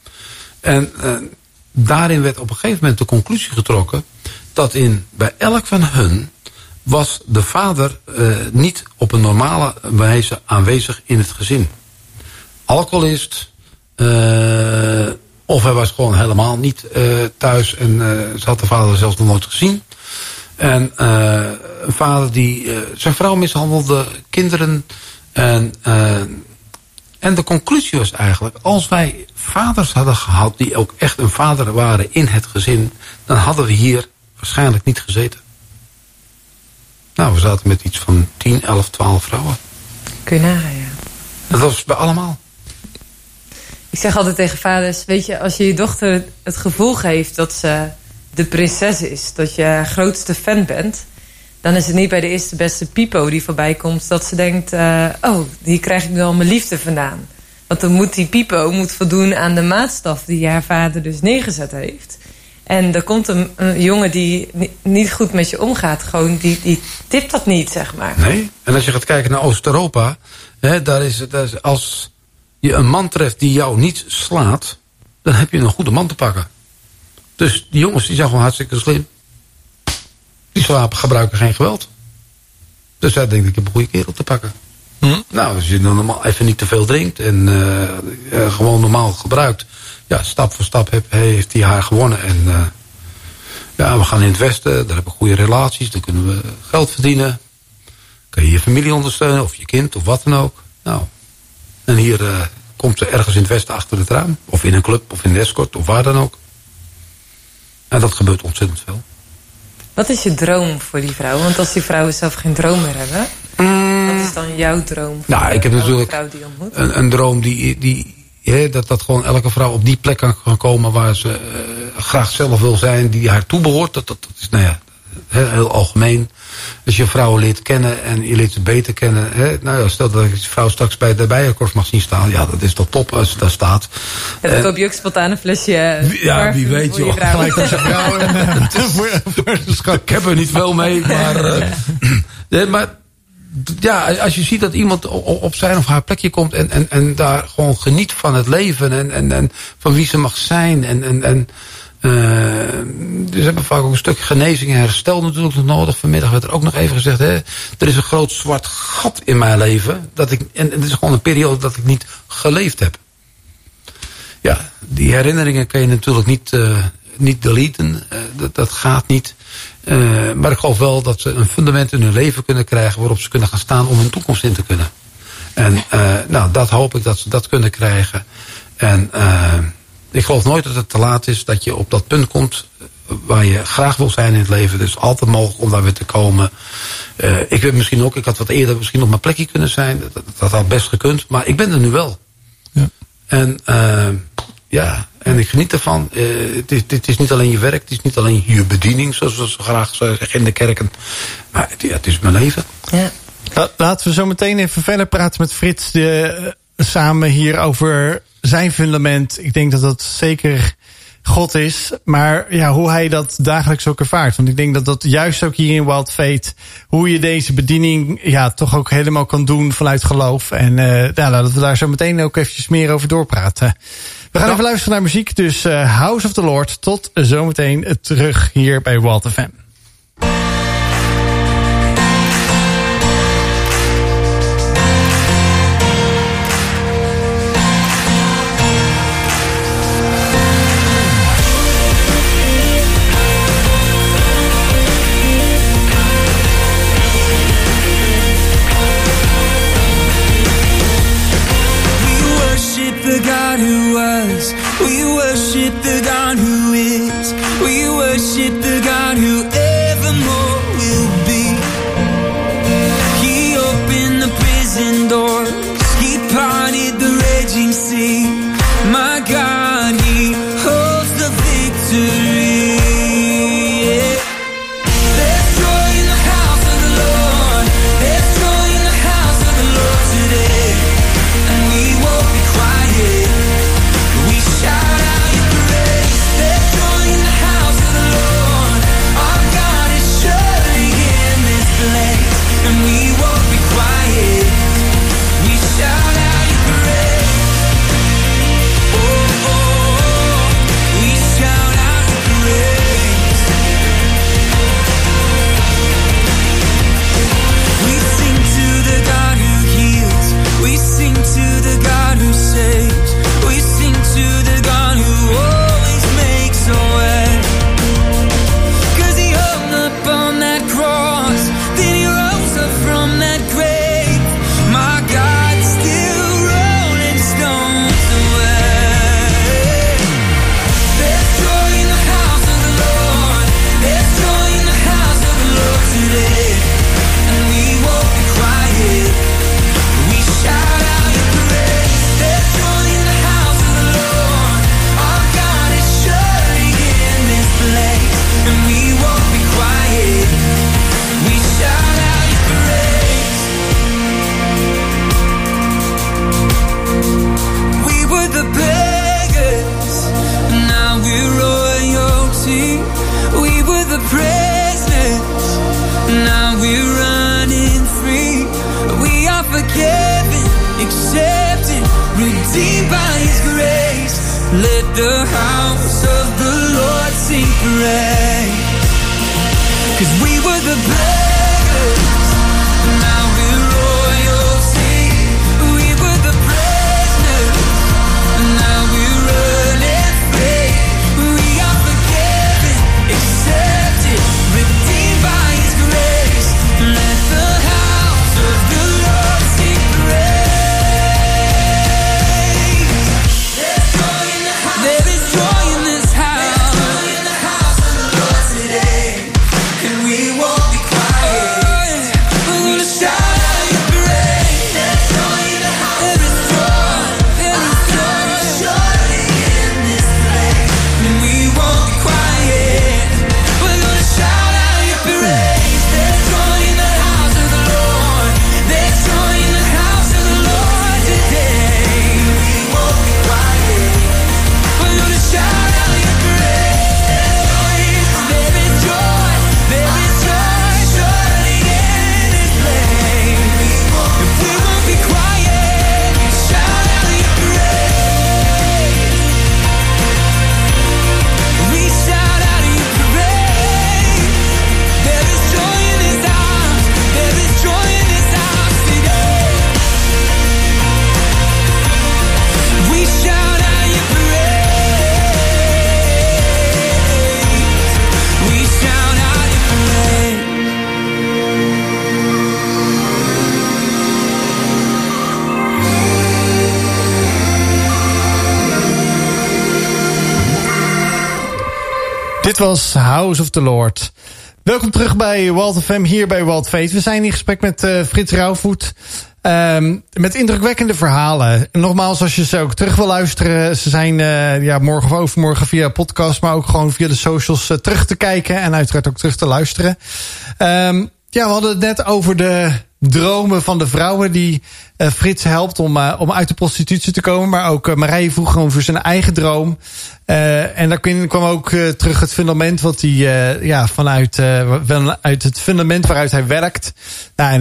En daarin werd op een gegeven moment de conclusie getrokken... dat in, bij elk van hun was de vader niet op een normale wijze aanwezig in het gezin. Alcoholist, of hij was gewoon helemaal niet thuis... en ze had de vader zelfs nog nooit gezien... En eh, een vader die eh, zijn vrouw mishandelde, kinderen. En, eh, en de conclusie was eigenlijk, als wij vaders hadden gehad die ook echt een vader waren in het gezin, dan hadden we hier waarschijnlijk niet gezeten. Nou, we zaten met iets van 10, 11, 12 vrouwen. Kun je nagaan, ja. Dat was bij allemaal. Ik zeg altijd tegen vaders, weet je, als je je dochter het gevoel geeft dat ze de prinses is, dat je grootste fan bent, dan is het niet bij de eerste beste pipo die voorbij komt dat ze denkt, eh, oh, hier krijg ik nu al mijn liefde vandaan. Want dan moet die pipo moet voldoen aan de maatstaf die haar vader dus neergezet heeft. En er komt een, jongen die ni- niet goed met je omgaat, gewoon die, die tipt dat niet, zeg maar. Nee. En als je gaat kijken naar Oost-Europa, daar is het, als je een man treft die jou niet slaat, dan heb je een goede man te pakken. Dus die jongens die zijn gewoon hartstikke slim. Die slapen gebruiken geen geweld. Dus hij denkt, ik heb een goede kerel te pakken. Nou, als je dan normaal even niet te veel drinkt en eh, eh, gewoon normaal gebruikt. Ja, stap voor stap heb, heeft hij haar gewonnen. En eh, ja, we gaan in het westen, daar hebben we goede relaties, daar kunnen we geld verdienen. Kan je je familie ondersteunen of je kind of wat dan ook. Nou, en hier komt ze ergens in het westen achter het raam. Of in een club of in een escort of waar dan ook. En dat gebeurt ontzettend veel. Wat is je droom voor die vrouw? Want als die vrouwen zelf geen droom meer hebben, wat is dan jouw droom? voor Nou, ik heb natuurlijk vrouw die je ontmoet? een, een droom die, die dat, dat gewoon elke vrouw op die plek kan komen waar ze eh, graag zelf wil zijn, die haar toebehoort. Dat, dat, dat is nou ja, heel, algemeen. Als je vrouwen leert kennen en je leert ze beter kennen. Hè, nou ja, stel dat ik die vrouw straks bij de bijenkorf mag zien staan. Ja, dat is toch top als ze daar staat. Ja, dan En- koop je ook spontaan een flesje eh, ja, parfum wie weet, joh. Gelijk als je vrouw Ik heb er niet veel mee, maar... eh, nee, maar ja, als je ziet dat iemand op zijn of haar plekje komt... en, en, en daar gewoon geniet van het leven en, en, en van wie ze mag zijn... en, en, en eh, dus hebben vaak ook een stuk genezing en herstel natuurlijk nog nodig. Vanmiddag werd er ook nog even gezegd... Hè, er is een groot zwart gat in mijn leven. Dat ik, en het is gewoon een periode dat ik niet geleefd heb ja, die herinneringen kun je natuurlijk niet, eh, niet deleten. Eh, dat, dat gaat niet. Eh, maar ik geloof wel dat ze een fundament in hun leven kunnen krijgen... waarop ze kunnen gaan staan om hun toekomst in te kunnen. En eh, nou, dat hoop ik dat ze dat kunnen krijgen. En eh, ik geloof nooit dat het te laat is dat je op dat punt komt... waar je graag wil zijn in het leven. Dus altijd mogelijk om daar weer te komen. Eh, ik weet misschien ook, ik had wat eerder misschien op mijn plekje kunnen zijn. Dat, dat had best gekund, maar ik ben er nu wel. Ja. En uh, ja, en ik geniet ervan. Uh, het, is, het is niet alleen je werk, het is niet alleen je bediening, zoals we zo graag zeggen in de kerken. Maar het, ja, het is mijn leven. Ja. La- Laten we zo meteen even verder praten met Frits de, eh, samen hier over zijn fundament. Ik denk dat dat zeker God is. Maar ja, hoe hij dat dagelijks ook ervaart. Want ik denk dat dat juist ook hier in Wild Fate... hoe je deze bediening ja, toch ook helemaal kan doen vanuit geloof. En eh ja, laten we daar zo meteen ook eventjes meer over doorpraten. We gaan even luisteren naar muziek. Dus eh, House of the Lord. Tot zometeen terug hier bij Wild FM. Dit was House of the Lord. Welkom terug bij Walt FM, hier bij Walt Fate. We zijn in gesprek met uh, Frits Rauwvoet. Um, met indrukwekkende verhalen. Nogmaals, als je ze ook terug wil luisteren. Ze zijn uh, ja, morgen of overmorgen via podcast. Maar ook gewoon via de socials uh, terug te kijken. En uiteraard ook terug te luisteren. Um, ja, we hadden het net over de dromen van de vrouwen die uh, Frits helpt om, uh, om uit de prostitutie te komen. Maar ook uh, Marije vroeg gewoon voor zijn eigen droom. en daar kwam ook terug het fundament wat hij ja, vanuit, vanuit het fundament waaruit hij werkt. Nou,